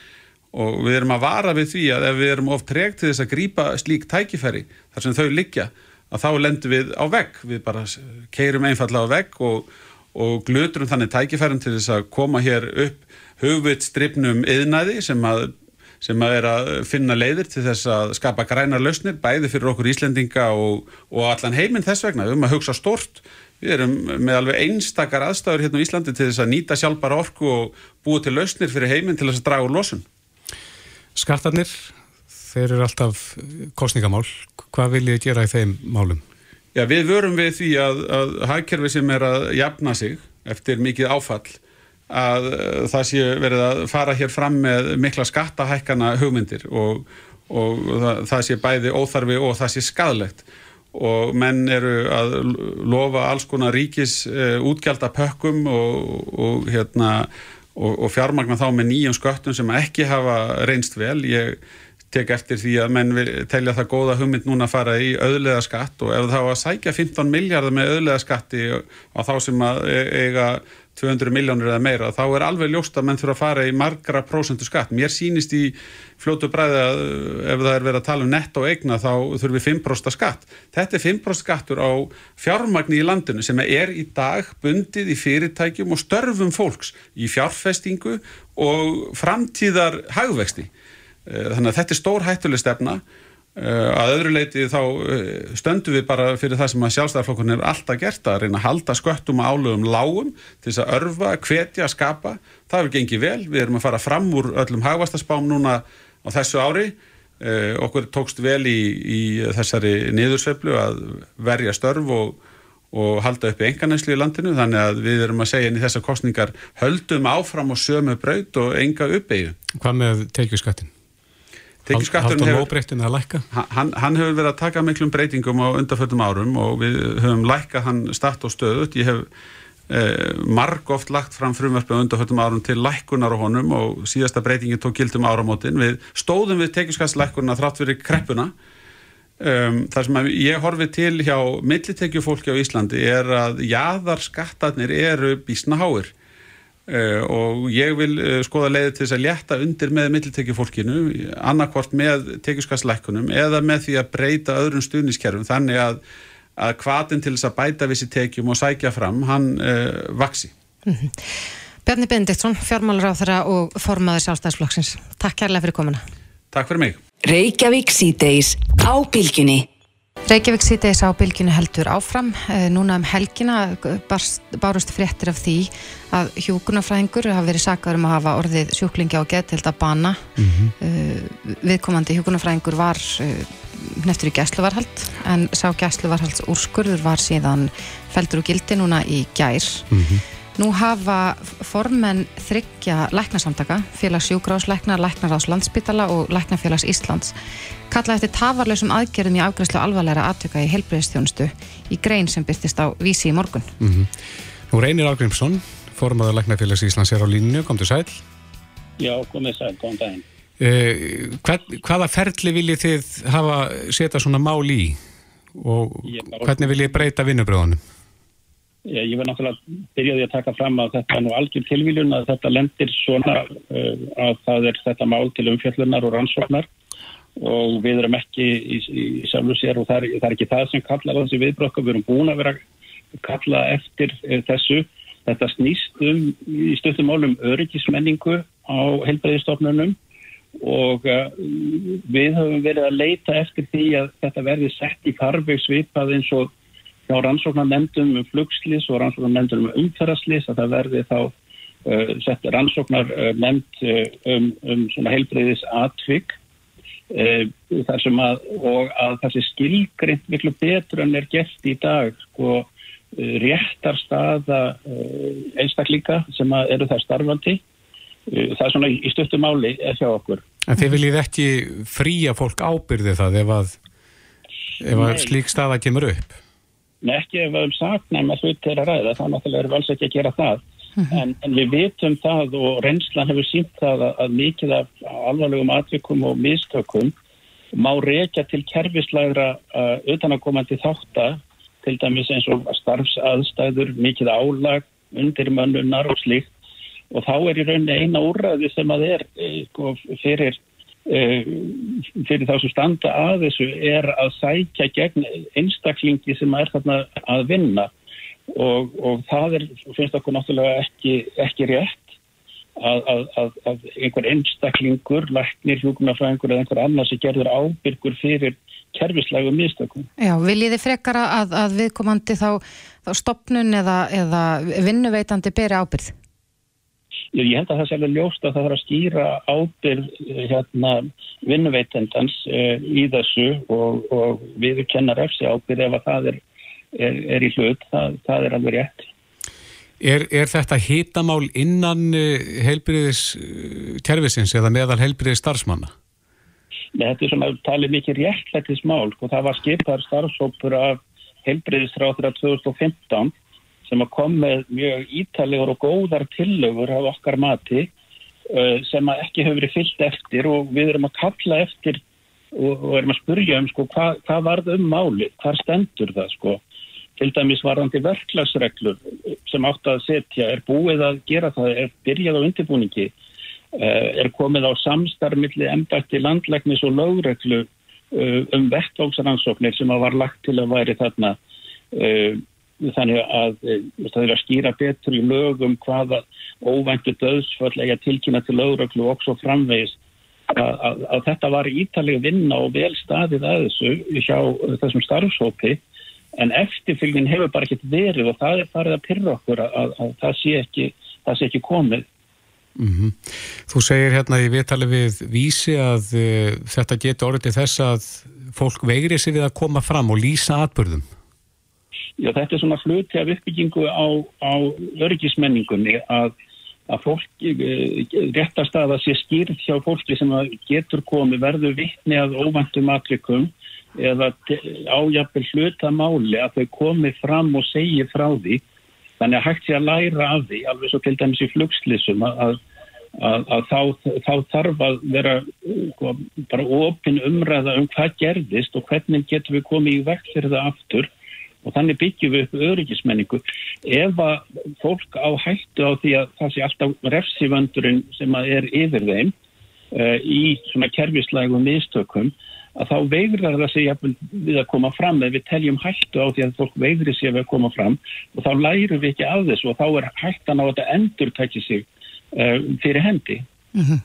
og við erum að vara við því að ef við erum of tregt til þess að grýpa slík tækifæri þar sem þau liggja að þá lendum við á vegg. Við bara keirum einfallega á vegg og, og gluturum þannig tækifærin til þess að koma hér upp hugvitstripnum yðnaði sem að, sem að er að finna leiðir til þess að skapa grænar lausnir, bæði fyrir okkur Íslendinga og, og allan heiminn þess vegna, höfum að hugsa stort, við erum með alveg einstakar aðstæður hérna á Íslandi til þess að nýta sjálfbara orku og búa til lausnir fyrir heiminn til þess að draga úr losun. Skattarnir, þeir eru alltaf kostningamál, hvað viljið gera í þeim málum? Já, við vörum við því að, að hagkerfi sem er að jafna sig eftir mikið áfall að eh, það sé verið að fara hér fram með mikla skattahækkana hugmyndir og, og það, það sé bæði óþarfi og það sé skadlegt og menn eru að lofa alls konar ríkis uh, útgjaldapökkum og, og, hérna, og fjármagna þá með nýjum sköttum sem ekki hafa reynst vel. Ég tek eftir því að menn telja það góða hugmynd núna að fara í auðlega skatt og ef var að sækja 15 miljardar með auðlega skatti á þá sem að e, eiga 200 miljónir eða meira, þá er alveg ljóst að menn þurfa að fara í margra prósentu skatt. Mér sínist í fljótu bræði að ef það er verið að tala um netto eigna þá þurfum við 5% skatt. Þetta er 5% skattur á fjármagni í landinu sem er í dag bundið í fyrirtækjum og störfum fólks í fjárfestingu og framtíðar hagvexti. Eh, þannig að þetta er stór hættuleg stefna Eh, að öðru leiti þá eh, stöndum við bara fyrir það sem að sjálfstæðarflokkurinn er alltaf gert að reyna að halda sköttum og álögum lágum til þess að örfa, hvetja, skapa það hefur gengið vel, við erum að fara fram úr öllum hagvastaspám núna á þessu ári eh, okkur tókst vel í, í þessari niðursveiflu að verja störf og, og halda upp í enganæslu í landinu þannig að við erum að segja inn í þessar kostningar höldum áfram og sömu braut og enga uppeyju. Hvað með teikjuskattin? Tekjuskatturinn hefur, hann, hann hefur verið að taka miklum breytingum á undarföldum árum og við höfum lækkað hann start og stöðut. Ég hef eh, marg oft lagt fram frumverfi á undarföldum árum til lækkunar á honum og síðasta breytingi tók gildum áramótin. Við stóðum við tekjuskattslækkunna þrátt fyrir kreppuna. Um, það sem ég horfi til hjá millitekjufólki á Íslandi er að jáðarskattarnir eru bísna háir og ég vil uh, skoða leiði til þess að létta undir með mittiltekjufólkinu annarkvort með tekjuskaslækkunum eða með því að breyta öðrum stuðniskerfum þannig að, að kvatin til þess að bæta vissi tekjum og sækja fram hann uh, vaksi mm -hmm. Bjarni á þeirra og formaður sjálfstæðsflokksins Takk kærlega fyrir komuna. Takk fyrir mig Reykjavík síðdeis á bylginu heldur áfram. Eh, núna um helgina bárust fréttir af því að hjókunarfræðingur hafa verið sakaður um að hafa orðið sjúklingi á gett held að bana. Mm -hmm. Viðkomandi hjókunarfræðingur var eh, neftur í gæsluvarhald en sá gæsluvarhalds úrskurður var síðan feldur úr gildi núna í gær. Nú hafa formenn þryggja læknasamtaka, félags sjúkráslækna, læknaráðs landsbytala og læknafélags Íslands kalla eftir tafarlausum aðgerðum í afgræslu alvarleira aðtöka í helbriðstjónustu í grein sem byrtist á vísi í morgun. Nú reynir Algrímsson, formaður læknafélags Íslands er á línu, kom til sæl. Já, komið sæl, góðan daginn. Eh, hvað, hvaða ferli viljið þið hafa setja svona mál í og Ég bara- hvernig viljið breyta vinnubröðunum? Já, ég var náttúrulega byrjaði að taka fram að þetta er nú algjör tilvíljun að þetta lendir svona uh, að það er þetta mál til umfjöllunar og rannsóknar og við erum ekki í, í, í sjálfu sér og það er, það er ekki það sem kallar þessi viðbrökk við erum búin að vera kalla eftir uh, þessu. Þetta snýst um í stöðum málum öryggismenningu á heilbreyðistofnunum og uh, við höfum verið að leita eftir því að þetta verði sett í karveg svipað eins og hjá rannsóknarnemndum um flugslis og rannsóknarnemndum um umferðarslis að það verði þá uh, sett rannsóknarnemnd uh, um, um atvik uh, þar sem að og að sé skilgrind miklu betur en er gert í dag sko uh, réttar staða uh, einstaklinga sem að eru það starfandi það er svona í stöttu máli er hjá okkur En þið viljið ekki fría fólk ábyrði það ef að, ef að slík staða kemur upp? Nei, ekki ef við höfum saknæma hlut til að ræða, þá náttúrulega erum við alls ekki að gera það. En, en við vitum það og reynslan hefur sínt það að, að mikið af alvarlegum atvikum og mistökum má reykja til kerfislegra uh, utanakomandi þátta, til dæmis eins og starfsaðstæður, mikið álag, undirmönnunar og slíkt. Og þá er í rauninni eina úrræði sem að er eh, sko, fyrir eh, fyrir þá sem standa að þessu er að sækja gegn einstaklingi sem er þarna að vinna og, og það er, finnst okkur náttúrulega ekki, ekki rétt að, að, að, að einhver einstaklingur, læknir, hjúkunarfræðingur eða einhver annar sem gerður ábyrgur fyrir kerfislægu mistökum. Já, viljið þið frekara að, að viðkomandi þá, þá stopnun eða, eða vinnuveitandi beri ábyrð? Ég ég held að það sé alveg ljóst að það þarf að skýra ábyrð eh, hérna, vinnuveitendans uh, í þessu og, og við kennar efsi ábyrð ef að það er, er, er í hlut, það, það er alveg rétt. Er, er þetta hitamál innan heilbriðis kerfisins eða meðal heilbriðis starfsmanna? Nei, þetta er svona talið mikið réttlættis mál og það var skipaður starfsópur af heilbriðisráður 2015 sem að kom með mjög ítalegur og góðar tillögur af okkar mati uh, sem að ekki hefur verið fyllt eftir og við erum að kalla eftir og, og erum að spurja um sko hvað hva varð um máli, hvað stendur það sko til dæmis varðandi verklagsreglur sem átt að setja er búið að gera það, er byrjað á undirbúningi uh, er komið á samstarmilli embætti landlæknis og lögreglu uh, um vettvóksaransóknir sem að var lagt til að væri þarna uh, þannig að eh, það er að skýra betur í lögum hvaða óvæntu döðsföll eiga tilkynna til lögreglu og svo framvegis. Að, að, að þetta var ítalega vinna og vel staðið að þessu hjá þessum starfsópi en eftirfylgin hefur bara ekkert verið og það er farið að pyrra okkur að, að, að það, sé ekki, það sé ekki komið. Mm Þú segir hérna í viðtali við vísi að uh, þetta getur orðið til þess að fólk veigri sig við að koma fram og lýsa atbyrðum. Já, þetta er svona hluti af uppbyggingu á, á örgismenningunni að, að fólki, réttast að það sé skýrt hjá fólki sem getur komið verður vittni að óvæntum atrikum eða ájapil hluta máli að þau komi fram og segi frá því. Þannig að hægt sé að læra af því, alveg svo til dæmis í flugslýsum að, að, að þá, þá þarf að vera sko, bara opin umræða um hvað gerðist og hvernig getur við komið í vekk fyrir það aftur og þannig byggjum við upp öryggismenningu ef að fólk á hættu á því að það sé alltaf refsivöndurinn sem að er yfir þeim uh, í svona kerfislægum mistökum að þá veigrar það sig við að koma fram eða við teljum hættu á því að fólk veigri sig við að koma fram og þá lærum við ekki af þessu og þá er hættan á að þetta endur tækja sig uh, fyrir hendi Mm -hmm.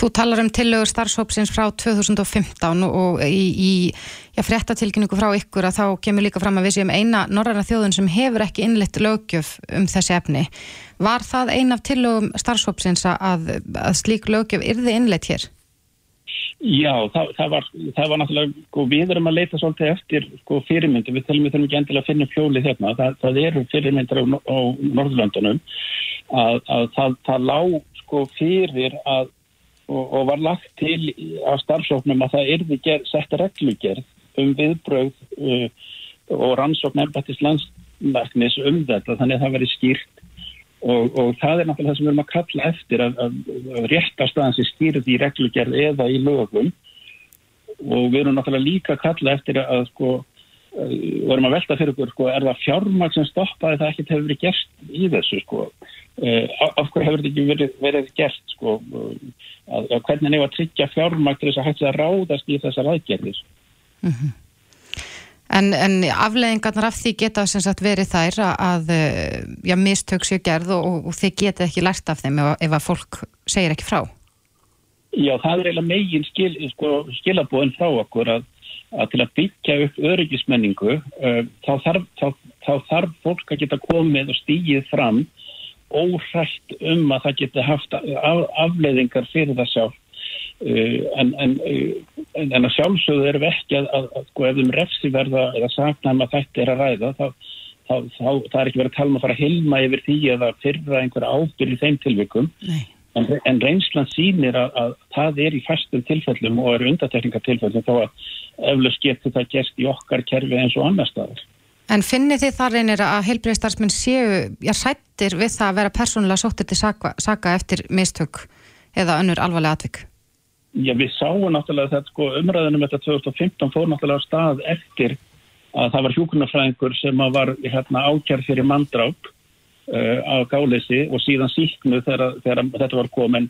Þú talar um tillögur starfsópsins frá 2015 og í, í fréttatilkynningu frá ykkur að þá kemur líka fram að við séum eina norræna þjóðun sem hefur ekki innlitt lögjöf um þessi efni. Var það ein af tillögum starfsópsins að, að slík lögjöf yrði innlitt hér? Já, það, það, var, það var náttúrulega, sko, við erum að leita svolítið eftir sko, fyrirmyndir, við þurfum, við þurfum ekki endilega að finna fjólið hérna, það, það eru fyrirmyndir á, á Norðurlandunum að, að það, lág sko fyrir að og, og var lagt til á starfsóknum að það erði ger, sett reglugerð um viðbröð uh, og rannsókn ennbættis landsmarknis um þetta. Þannig að það veri skýrt og, og það er náttúrulega það sem við erum að kalla eftir að, að, að rétt á staðan sem skýrði í reglugerð eða í lögum. Og við erum náttúrulega líka að kalla eftir að sko við erum að velta fyrir okkur sko, er það fjármag sem stoppaði það ekkert hefur verið gert í þessu sko? Uh, af hverju hefur þetta ekki verið, verið gert sko? Að, að hvernig nefn að tryggja fjármag til þess að hægt að ráðast í þessar aðgerðir? Mm -hmm. En, en afleðingarnar af því geta sagt verið þær að já, mistök séu gerð og, og þið geta ekki lært af þeim ef, ef að fólk segir ekki frá. Já, það er eiginlega megin skil, sko, skilabóðin frá okkur að, að til að byggja upp öryggismenningu uh, þá, þarf, þá, þá þarf fólk að geta komið og stígið fram óhrætt um að það geta haft af, afleðingar fyrir það sjálf en, en, uh, en að sjálfsögðu erum við ekki að, að, að sko ef þeim refsi verða eða saknaðum að þetta er að ræða þá, þá, þá það er ekki verið að tala um að fara að hilma yfir því eða fyrra einhverja ábyrg í þeim tilvikum. En, en reynslan sínir að, að það er í fastum tilfellum og eru undatekningatilfellum þá að eflaus getur það gerst í okkar kerfi eins og annar staðar. En finnir þið þar reynir að heilbreyðstarfsmenn séu, já, sættir við það að vera persónulega sóttir til saka, saka eftir mistök eða önnur alvarlega atvik? Já, við sáum náttúrulega þetta sko, umræðinum þetta 2015 fór náttúrulega stað eftir að það var hjókunarfræðingur sem var hérna, ákjær fyrir mandráp uh, á gáleysi og síðan síknu þegar, þegar þetta var komin.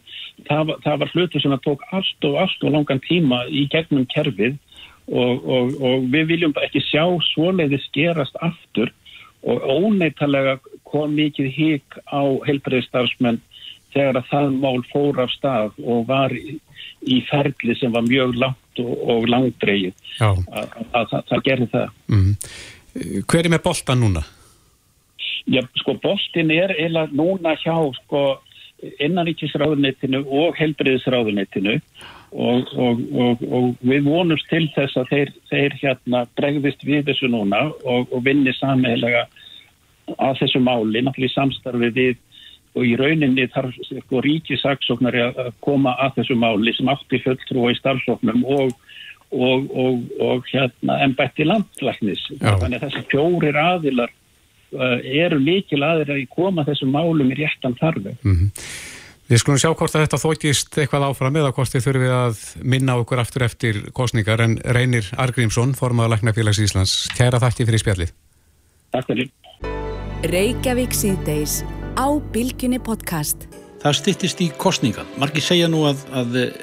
Það, það var hlutu sem tók allt og allt og langan tíma í gegnum kerfið og, og, og við viljum ekki sjá svoleiðis gerast aftur og óneitalega kom mikið hík á heilbreyðstarfsmenn þegar að það mál fór af stað og var í ferli sem var mjög langt og, og langdreið að það gerði það mm. Hver er með boltan núna? Já, sko, boltin er eða núna hjá sko, innaríkisráðunettinu og helbriðisráðunettinu og, og, og við vonumst til þess að þeir, þeir hérna bregðist við þessu núna og vinni sammelega að þessu máli, náttúrulega í samstarfi við og í rauninni þarf sko, ríkisaksóknari að koma að þessu máli sem átti fulltrúa í starfsóknum og, og, og, og hérna ennbætti landlæknis. Þannig að þessi fjórir aðilar uh, eru mikil aðilar í koma þessu málum í réttan þarfi. Mm -hmm. Við skulum sjá hvort að þetta þókist eitthvað áfram eða hvort þið þurfið að minna okkur aftur eftir kosningar en Reynir Argrímsson, formadur Læknafélags Íslands. Kæra þakki fyrir spjallið. Takk fyrir. Á Bilginni podcast. Það stittist í kostninga. Marki segja nú að, að eh,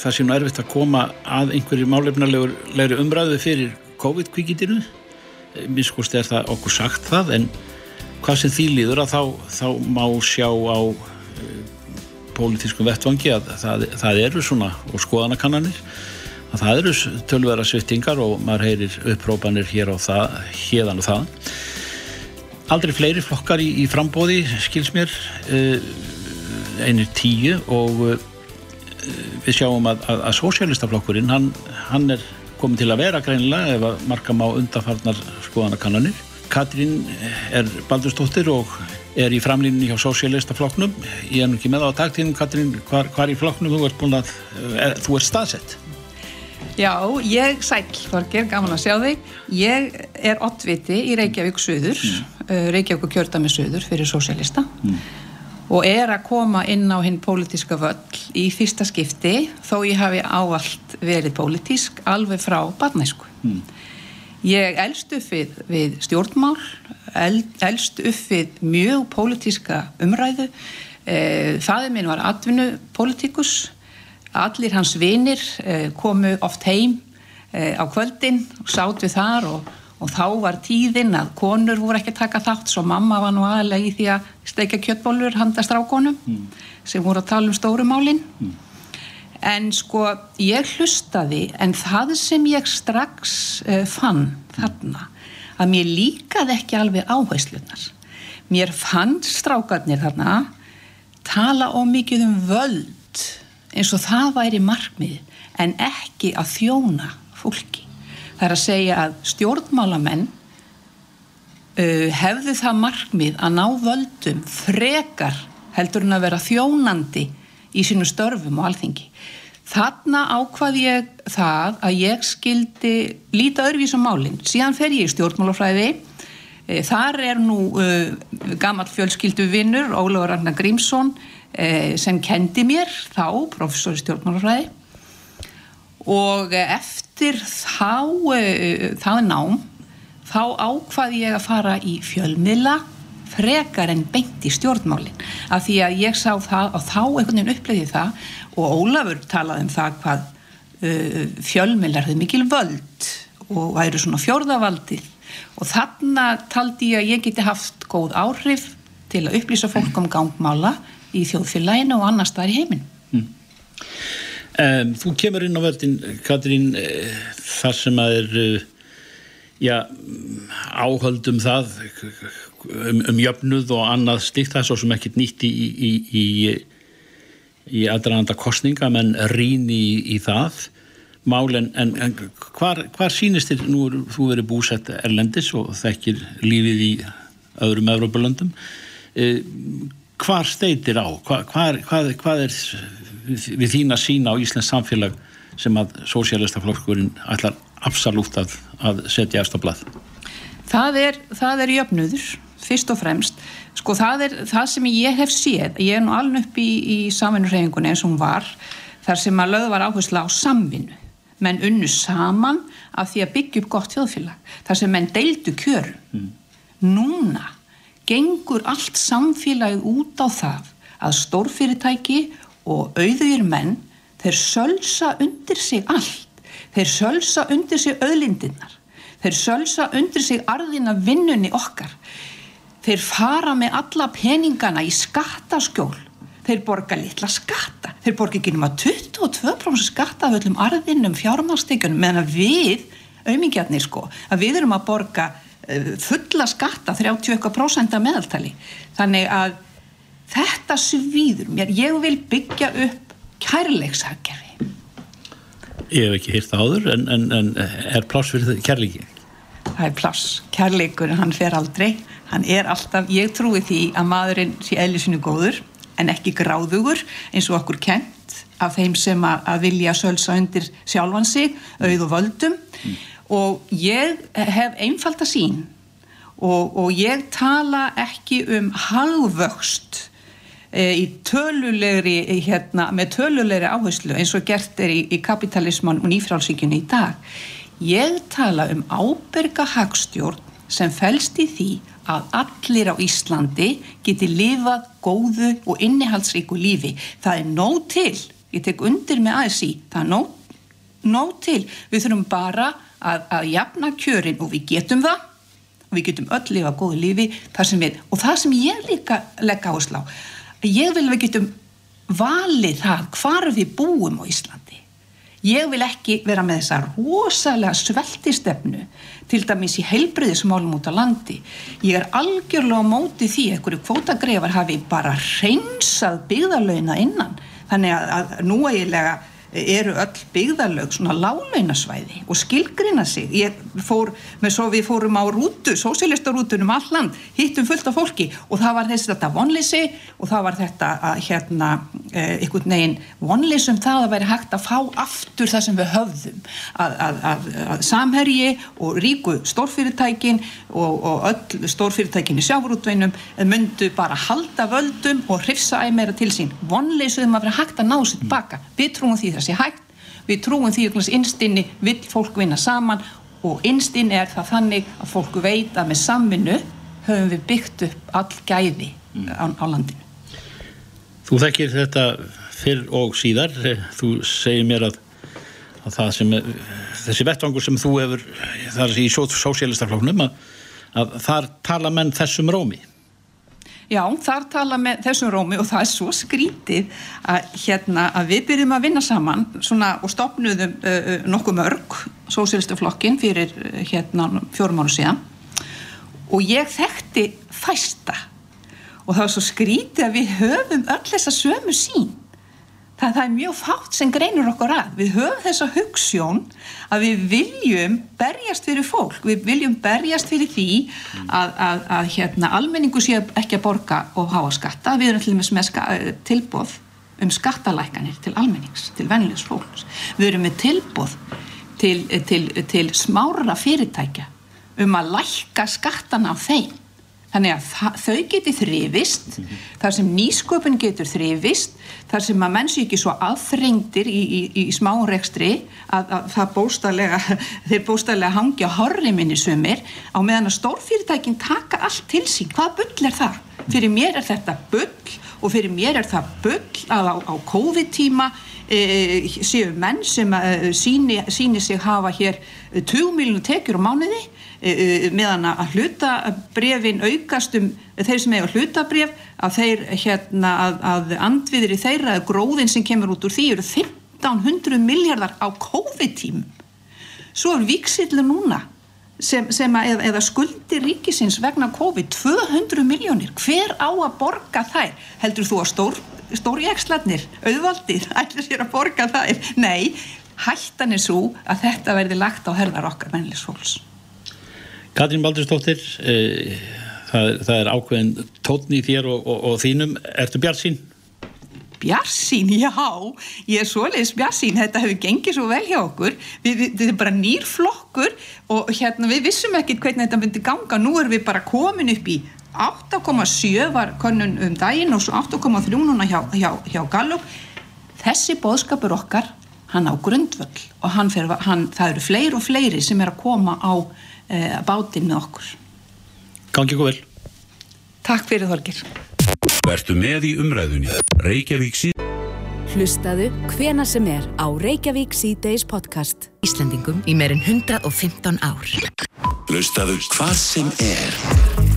það sé nú erfitt að koma að einhverju málefnarlegri umræðu fyrir COVID-kvíkitinu. Eh, Minnskust er það okkur sagt það en hvað sem því líður að þá, þá má sjá á uh, pólitískum vettvangi að það, það eru svona og skoðanakannanir að það eru tölvera svittingar og maður heyrir upprópanir hér á það, hérðan og það aldrei fleiri flokkar í, í frambóði skils mér. Uh, einir tíu og uh, við sjáum að, að, að sósjálistaflokkurinn hann, hann er komið til að vera greinilega ef að marka má undarfarnar skoðanakannanir. Katrín er baldurstóttir og er í framlýninni hjá sósjálistaflokknum ég er nú ekki með á dagtíðin Katrín hvar, hvar í flokknum þú ert búin að er, þú ert staðsett Já, ég sæl, Þorger, gaman að sjá þig. Ég er ottviti í Reykjavík Suður, mm. Uh, Reykjavík kjördami Suður fyrir sósélista mm. og er að koma inn á hinn pólitiska völl í fyrsta skipti þó ég hafi áallt verið pólitísk alveg frá barnæsku. Mm. Ég elst upp við, stjórnmál, el, elst upp við mjög pólitíska umræðu. Eh, Þaðið minn var atvinnupolítikus allir hans vinir eh, komu oft heim eh, á kvöldin og sátu þar og, og þá var tíðin að konur voru ekki að taka þátt svo mamma var nú aðlega í því að steika kjöttbólur handa strákonum mm. sem voru að tala um stórumálin mm. en sko ég hlustaði en það sem ég strax uh, fann þarna að mér líkaði ekki alveg áherslunar mér fann strákarnir þarna tala ómikið um völd eins og það væri markmið en ekki að þjóna fólki. Það er að segja að stjórnmálamenn uh, hefðu það markmið að ná völdum frekar heldur en að vera þjónandi í sínu störfum og alþingi. Þarna ákvað ég það að ég skildi líta örfís á málinn. Síðan fer ég í stjórnmálafræði. Þar er nú uh, gammal fjölskyldu vinnur, Ólafur Arnar Grímsson, sem kendi mér þá, professor í stjórnmálafræði. Og eftir þá, uh, það nám, þá ákvað ég að fara í fjölmiðla frekar en beint í stjórnmálinn af því að ég sá það og þá einhvern veginn upplöði það og Ólafur talaði um það hvað uh, fjölmiðlar hefði mikil völd og væri svona fjórðavaldið og þarna taldi ég að ég geti haft góð áhrif til að upplýsa fólk um gangmála í þjóðfélaginu og annars það er í heiminn mm. um, Þú kemur inn á verðin Katrín uh, þar sem að er uh, já, áhöldum það um, um jöfnuð og annað slikt það er svo sem ekkert nýtt í, í, í, í aðrænanda kostninga menn rýn í það. Mál en, en, en hvar, hvar sínist þér, nú er þú verið búsett erlendis og þekkir lífið í öðrum Evrópulöndum? Eh, hvar steitir á? Hvað, hvað, hvað er við þín að sína á Íslands samfélag sem að sósjálistaflokkurinn ætlar absolutt að, að setja eftir það er, það er jöfnuður fyrst og fremst. Sko það er það sem ég hef séð ég er nú alveg upp í, í samvinnurhefingunni eins og hún var þar sem að lögð var áherslu á samvinnu. Menn unnu saman af því að byggja upp gott þjóðfélag þar sem menn deildu kjör mm. núna gengur allt samfélagið út á það að stórfyrirtæki og auðvir menn þeir sölsa undir sig allt. Þeir sölsa undir sig öðlindinnar þeir sölsa undir sig arðina vinnunni okkar. Þeir fara með alla peningana í skattaskjól. Þeir borga litla skatta. Þeir borga ekki nema 22% skatta af öllum arðinum fjármálstíkunum meðan við, auðmingjarnir sko að við erum að borga fulla skatta 30% meðaltali. Þannig að þetta svíður mér, ég vil byggja upp kærleiksakjari Ég hef ekki hýrt áður en, en, en er pláss fyrir kærleiki? Það er pláss, kærleikur hann fer aldrei. Hann er alltaf, ég trúi því að maðurinn sé eðlisinu góður en ekki gráðugur eins og okkur kent af þeim sem að, að vilja sölsa undir sjálfan sig auð og völdum. Mm. Og ég hef einfalda sín og, og ég tala ekki um halvvöxt e, í tölulegri hérna, með tölulegri áherslu eins og gert er í, í kapitalisman og nýfrálsíkjunni í dag ég tala um áberga hagstjórn sem fælst í því að allir á Íslandi geti lifað góðu og innihaldsríku lífi. Það er nóg til, ég tek undir með ASI, það er nóg, nóg til. Við þurfum bara að, að jafna kjörin og við getum það og við getum öll lifað góðu lífi við, og það sem ég líka legg áherslu á, ég vil við getum valið það hvar við búum á Íslandi. Ég vil ekki vera með þessa rosalega sveltistefnu til dæmis í heilbriðismálum út á landi. Ég er algjörlega á móti því að einhverju kvótagrefar hafi bara reynsað byggðalögina innan. Þannig að, að nú eiginlega eru öll byggðalög svona lálaunasvæði og skilgrina sig. Ég fór, með svo við fórum á rútu sósialistarútunum alland hittum fullt af fólki og það var þessi þetta vonleysi og það var þetta að hérna eh, einhvern veginn vonleysum það að veri hægt að fá aftur það sem við höfðum. Að, að, að, að samherji og ríku stórfyrirtækin og, og öll stórfyrirtækin í sjáfrútveinum myndu bara halda völdum og hrifsa æg meira til sín. Vonleysum að vera hægt að ná sér baka. Við trúum því það sé hægt. Við trúum því að einstinni vill fólk vinna saman og einstinni er það þannig að fólk veit að með samvinnu höfum við byggt upp all gæði mm. á, á landinu. Þú þekkir þetta fyrr og síðar. Þú segir mér að, að það sem þessi vettvangur sem þú hefur þar í sósélistaflóknum að, að þar tala menn þessum rómi Já, þar tala með þessum rómi og það er svo skrítið að, hérna, að við byrjum að vinna saman svona, og stopnuðum uh, nokkuð mörg sósélistaflokkin fyrir hérna, fjórum áru síðan. Og ég þekkti fæsta. Og það var svo skrítið að við höfum öll þessa sömu sín það, það er mjög fátt sem greinur okkur að. Við höfum þessa hugssjón að við viljum berjast fyrir fólk, við viljum berjast fyrir því að, að, að hérna, almenningu sé ekki að borga og háa skatta. Við erum til dæmis með ska, tilbóð um skattalækanir til almennings, til vennilegs fólks. Við erum með tilbóð til, til, til smára fyrirtækja um að lækka skattana á þeim þannig að þau geti þrifist mm -hmm. þar sem nýsköpun getur þrifist þar sem að menn sé ekki svo aðþrengdir í, í, í smárekstri að, að það bóstalega [LAUGHS] þeir bóstalega hangja horri minni sumir á meðan að stórfyrirtækin taka allt til sín, hvað bull er það? Fyrir mér er þetta bull og fyrir mér er það bull að á, á COVID tíma e, séu menn sem e, síni, síni sig hafa hér 20 miljónu tekjur á mánuði e, meðan að hlutabrefin aukast um þeir sem eiga hlutabref að þeir hérna að, að andviðir í þeirra gróðin sem kemur út úr því eru 1500 miljardar á COVID tím svo er viksillu núna sem, sem að, eða, skuldir ríkisins vegna COVID 200 miljónir, hver á að borga þær? Heldur þú að stór, stórjækslarnir, auðvaldir [LAUGHS] ætlir sér að borga þær? Nei hættan er svo að þetta verði lagt á herðar okkar mennilegs fólks Katrín Baldurstóttir eh, það, það er ákveðin tótni í þér og, og, og þínum Ertu bjart sín? Bjarsín, já, ég er svoleiðis Bjarsín, þetta hefur gengið svo vel hjá okkur, við, við, þetta er bara nýr flokkur og hérna við vissum ekkit hvernig þetta myndi ganga, nú erum við bara komin upp í 8,7 var konun um daginn og svo 8,3 núna hjá, hjá, hjá Gallup, þessi boðskapur okkar, hann á grundvöld og hann fer, hann, það eru fleiri og fleiri sem er að koma á e, bátinn með okkur. Gangi ykkur vel. Takk fyrir Þorgir. Vertu með í umræðunni. Reykjavík síð. Hlustaðu hvena sem er á Reykjavík síðdeis podcast. Íslandingum í meirinn 115 ár. Hlustaðu hvað sem er.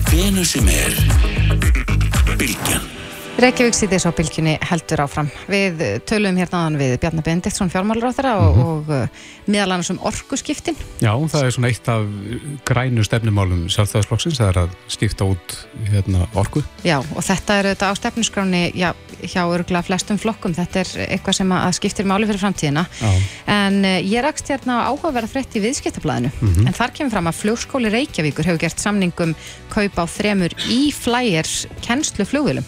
Hvena sem er. Bilgjan. Reykjavík sýtis á bylginni heldur áfram. Við töluðum hérna aðan við Bjarnar Bendiktsson fjármálaráþara og, mm -hmm. og uh, meðal annars um orkuskiptin. Já, það er svona eitt af grænu stefnumálum sjálfstæðarsflokksins, það er að skipta út hérna, orku. Já, og þetta er þetta á stefnusgráni já, hjá örgulega flestum flokkum. Þetta er eitthvað sem að skiptir máli fyrir framtíðina. Já. En uh, ég rakst hérna áhugaverða frétt í viðskiptablaðinu. Mm -hmm. En þar kemur fram að flugskóli Reykjavíkur hefur gert samningum kaup á þremur í flyers kennslu flugvilum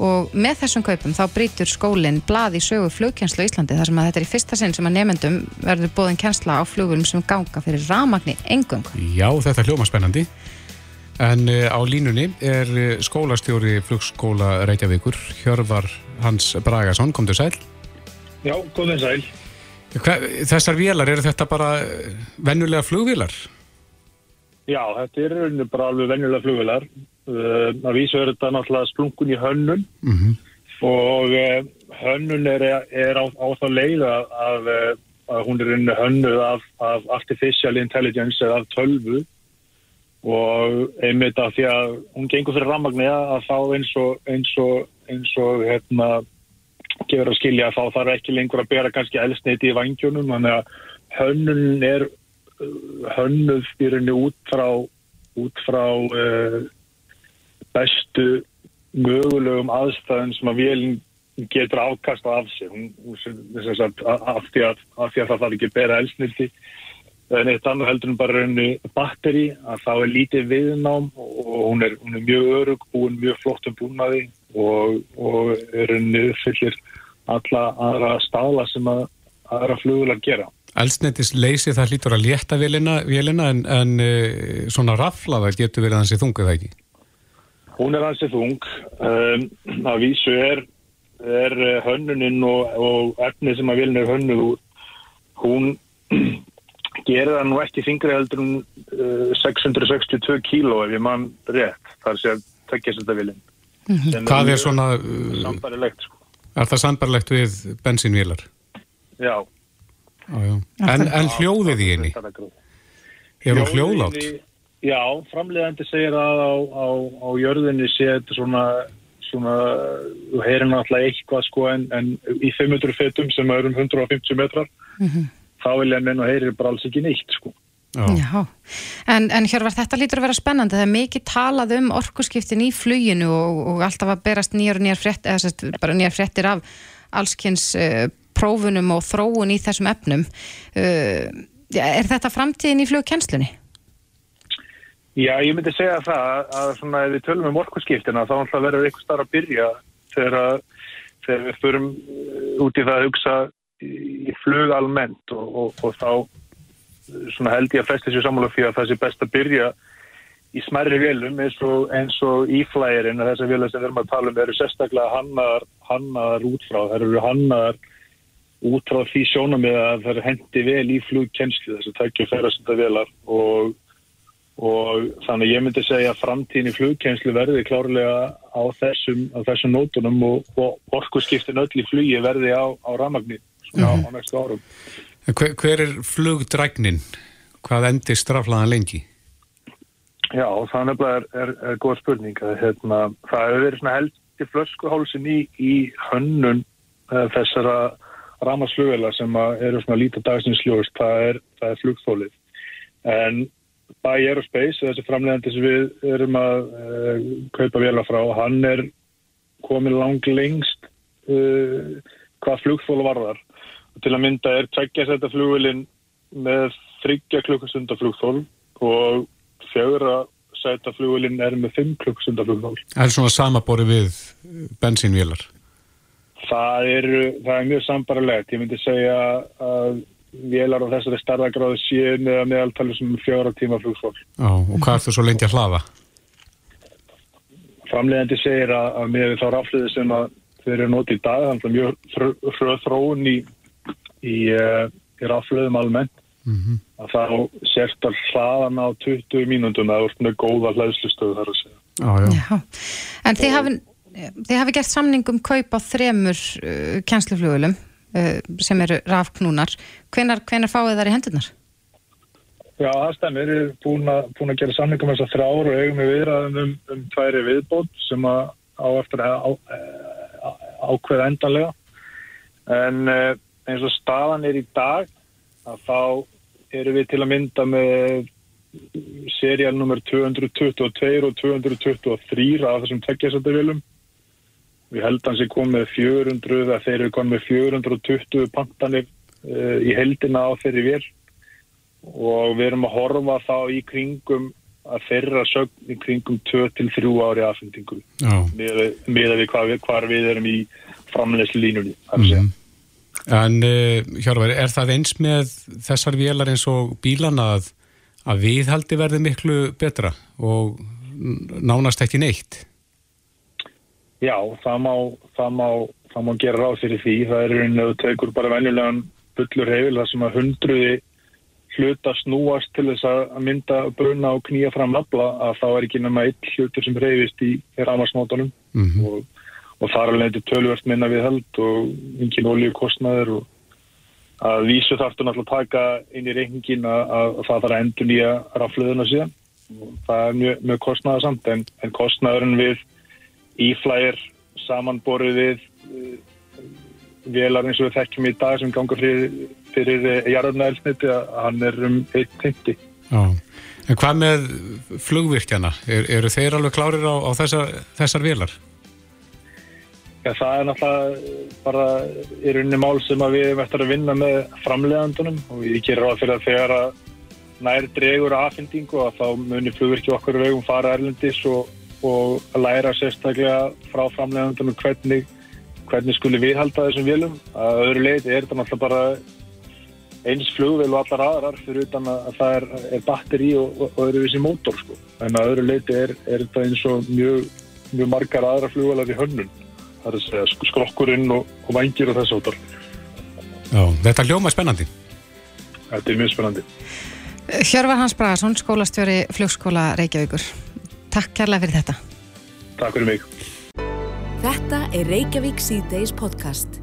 og með þessum kaupum þá brítur skólinn blað í sögu flugkjenslu í Íslandi þar sem að þetta er í fyrsta sinn sem að nefendum verður bóðin kjensla á flugulum sem ganga fyrir ramagni engung. Já, þetta er hljóma spennandi en uh, á línunni er skólastjóri flugskóla Reykjavíkur Hjörvar Hans Bragason, kom þú sæl? Já, kom þú sæl. Hva, þessar vélar, eru þetta bara vennulega flugvélar? Já, þetta eru bara alveg vennulega flugvélar Uh, að vísu er þetta náttúrulega splunkun í hönnun. Mm -hmm. og uh, hönnun er, er á, á þá leið að, að, að hún er hönnuð af, af artificial intelligence eða af tölvu. Og einmitt að því að hún gengur fyrir rammagni að þá eins og eins og, eins og hérna gefur að skilja að þá þarf ekki lengur að bera kannski elsneiti í vangjónum. Þannig að hönnun er uh, hönnuð í rauninni út frá út frá bestu mögulegum aðstæðin sem að vélinn getur ákast af sig hún, sagt, af, því að, af því að það þarf ekki að bera elsnildi en eitt annað heldur hún bara raunni batteri að þá er lítið viðnám og hún er, hún er mjög örug búin mjög flottum búnaði og, og er raunni uppfyllir alla aðra stála sem að aðra flugulega gera. Elsnetis leysi það hlýtur að létta vélina, vélina en, en eh, svona raflaða getur verið hans í þungu það ekki? Hún er ansið þung. Um, að vísu er, er hönnuninn og, og efnið sem að vilja er hönnuð úr. Hún [CLEARS THROAT] gerir það nú ekki þingri heldur um uh, 662 kíló ef ég mann rétt. Það er sér að tekja þetta viljum. Mm -hmm. Hvað er svona... Uh, sambarilegt sko. Er það sambarilegt við bensínvílar? Já. Á, já. En, en hljóðið í henni? Er hún hljóðlátt? Já, framleiðandi segir að á, á, á jörðinni sé þetta svona, svona þú heyrir náttúrulega eitthvað sko en, en í 500 fetum sem er um 150 metrar mm -hmm. þá vil ég menna heyrir bara alls ekki neitt sko. Já, Já. En, en Hjörvar, þetta lítur að vera spennandi, það er mikið talað um orkuskiptin í fluginu og, og alltaf að berast nýjar og nýjar fréttir, eða sérst bara nýjar fréttir af allskynns uh, prófunum og þróun í þessum efnum uh, er þetta framtíðin í flugkennslunni? Já, ég myndi segja það að, að svona ef við tölum um orkuskiptina þá að verður eitthvað starf að byrja þegar, að, þegar við förum uh, út í það að hugsa í, flug almennt og, og, og þá svona held ég að flesti sér sammála fyrir að það sé best að byrja í smerri velum eins og, og e-flyerinn og þessar velar sem við erum að tala um eru sérstaklega hannaðar, hannaðar út frá, það eru hannaðar út frá því sjónamið að það er hendi vel í flugkennslu þess að takja ferðarsönda velar og, og þannig ég myndi segja að framtíðin í flugkennslu verði klárlega á þessum, á þessum nótunum og, og orkusskiptin öll í flugi verði á, á ramagni mm. á, á næstu árum. Hver, hver er flugdrægnin? Hvað endir straflaðan lengi? Já, það nefnilega er, er, er góð spurning. Hérna, það hefur verið heldi flöskuhálsin í, í hönnun uh, þessara ramarsflugvela sem eru svona lítið dagsinsljóðist, það er, er flugþólið. En Bæ Aerospace, þessi framlegandi sem við erum að uh, kaupa vela frá, hann er komin lang lengst uh, hvað flugþóla varðar. Og til að mynda er tveggja setta flugvelin með þryggja klukkustunda flugþól og fjögur að sæta flugulinn er með 5 klukkstundar flugmál. Það er svona samabori við bensínvélar? Það er, það er mjög sambaralegt. Ég myndi segja að vélar á þessari starðagráðu séu með meðaltali sem fjóra tíma flugfól. Já, og hvað er þú svo lengi að hlaða? Framlegandi segir að, að með þá rafliði sem að þeir eru nótið í dag, þannig að mjög hröð þróun í, í, uh, í rafliðum almennt mm -hmm. að þá sért að hlaðan á 20 mínúndum að það er með góða hlæðslustöðu þar að segja. Já, já. já. En þið hafi, þið hafi gert samning um kaup á þremur uh, kænsluflugulum sem eru rafknúnar. Hvenar, hvenar fáið þar í hendurnar? Já. Við erum búin að, búin að gera samning um þess að þrjáru og eigum við viðræðum um, um tværi viðbót sem að á eftir að á, ákveða endanlega. En uh, eins og staðan er í dag að þá eru við til að mynda með seríal nummer 222 og 223 af þessum tekjasættavilum. Við held hans er komið 400, að þeir eru komið 420 pantanir uh, í heldina á þeirri vél og við erum að horfa þá í kringum að þeirra sögn í kringum 2-3 ári aðfendingu með að við hvar, hvar við erum í framlegslu línunni. Mm. En uh, Hjörvar, er það eins með þessar vélar eins og bílana að, að viðhaldi verði miklu betra og nánast ekki neitt? Já, það má, það má, það má gera ráð fyrir því. Það er einu tegur bara venjulegan bullur heil þar sem að hundruði hluta snúast til þess að mynda bruna og knýja fram nafla að þá er ekki nema eitt hlutur sem reyfist í ramarsmótanum mm -hmm. og og þar alveg þetta tölvört minna við held og engin olíu kostnaður og að vísu þarftu náttúrulega að taka inn í reyningin að, að það þarf að endur nýja rafluðuna síðan og það er mjög, mjög kostnaður samt en, en kostnaðurinn við íflægir samanborið við uh, velar eins og við þekkjum í dag sem gangur fyrir, fyrir jarðunæðilsniti að hann er um 1.50 Já, en hvað með flugvirkjana? Er, eru þeir alveg klárir á, á þessar, þessar velar? Já, það er náttúrulega bara í rauninni mál sem við erum eftir að vinna með framleiðandunum og ég gerir á fyrir að þegar að nær dregur aðfendingu og þá munir flugvirkju okkur vegum fara erlendis og, og að læra sérstaklega frá framleiðandunum hvernig, hvernig skuli viðhalda þessum vélum. Að öðru leiti er þetta náttúrulega bara eins flugvel og allar aðrar fyrir utan að það er, er batteri og, og, og öðruvísi mótor sko. En að öðru leiti er, er þetta eins og mjög, mjög margar aðra flugvelar í hönnun það er að segja skrokkurinn og, og vangir og þess áttar. Já, þetta er ljóma spennandi. Þetta er mjög spennandi. Hjörvar Hans Bragarsson, skólastjóri Flugskóla Reykjavíkur. Takk kærlega fyrir þetta. Takk fyrir mig. Þetta er Reykjavík C-Days podcast.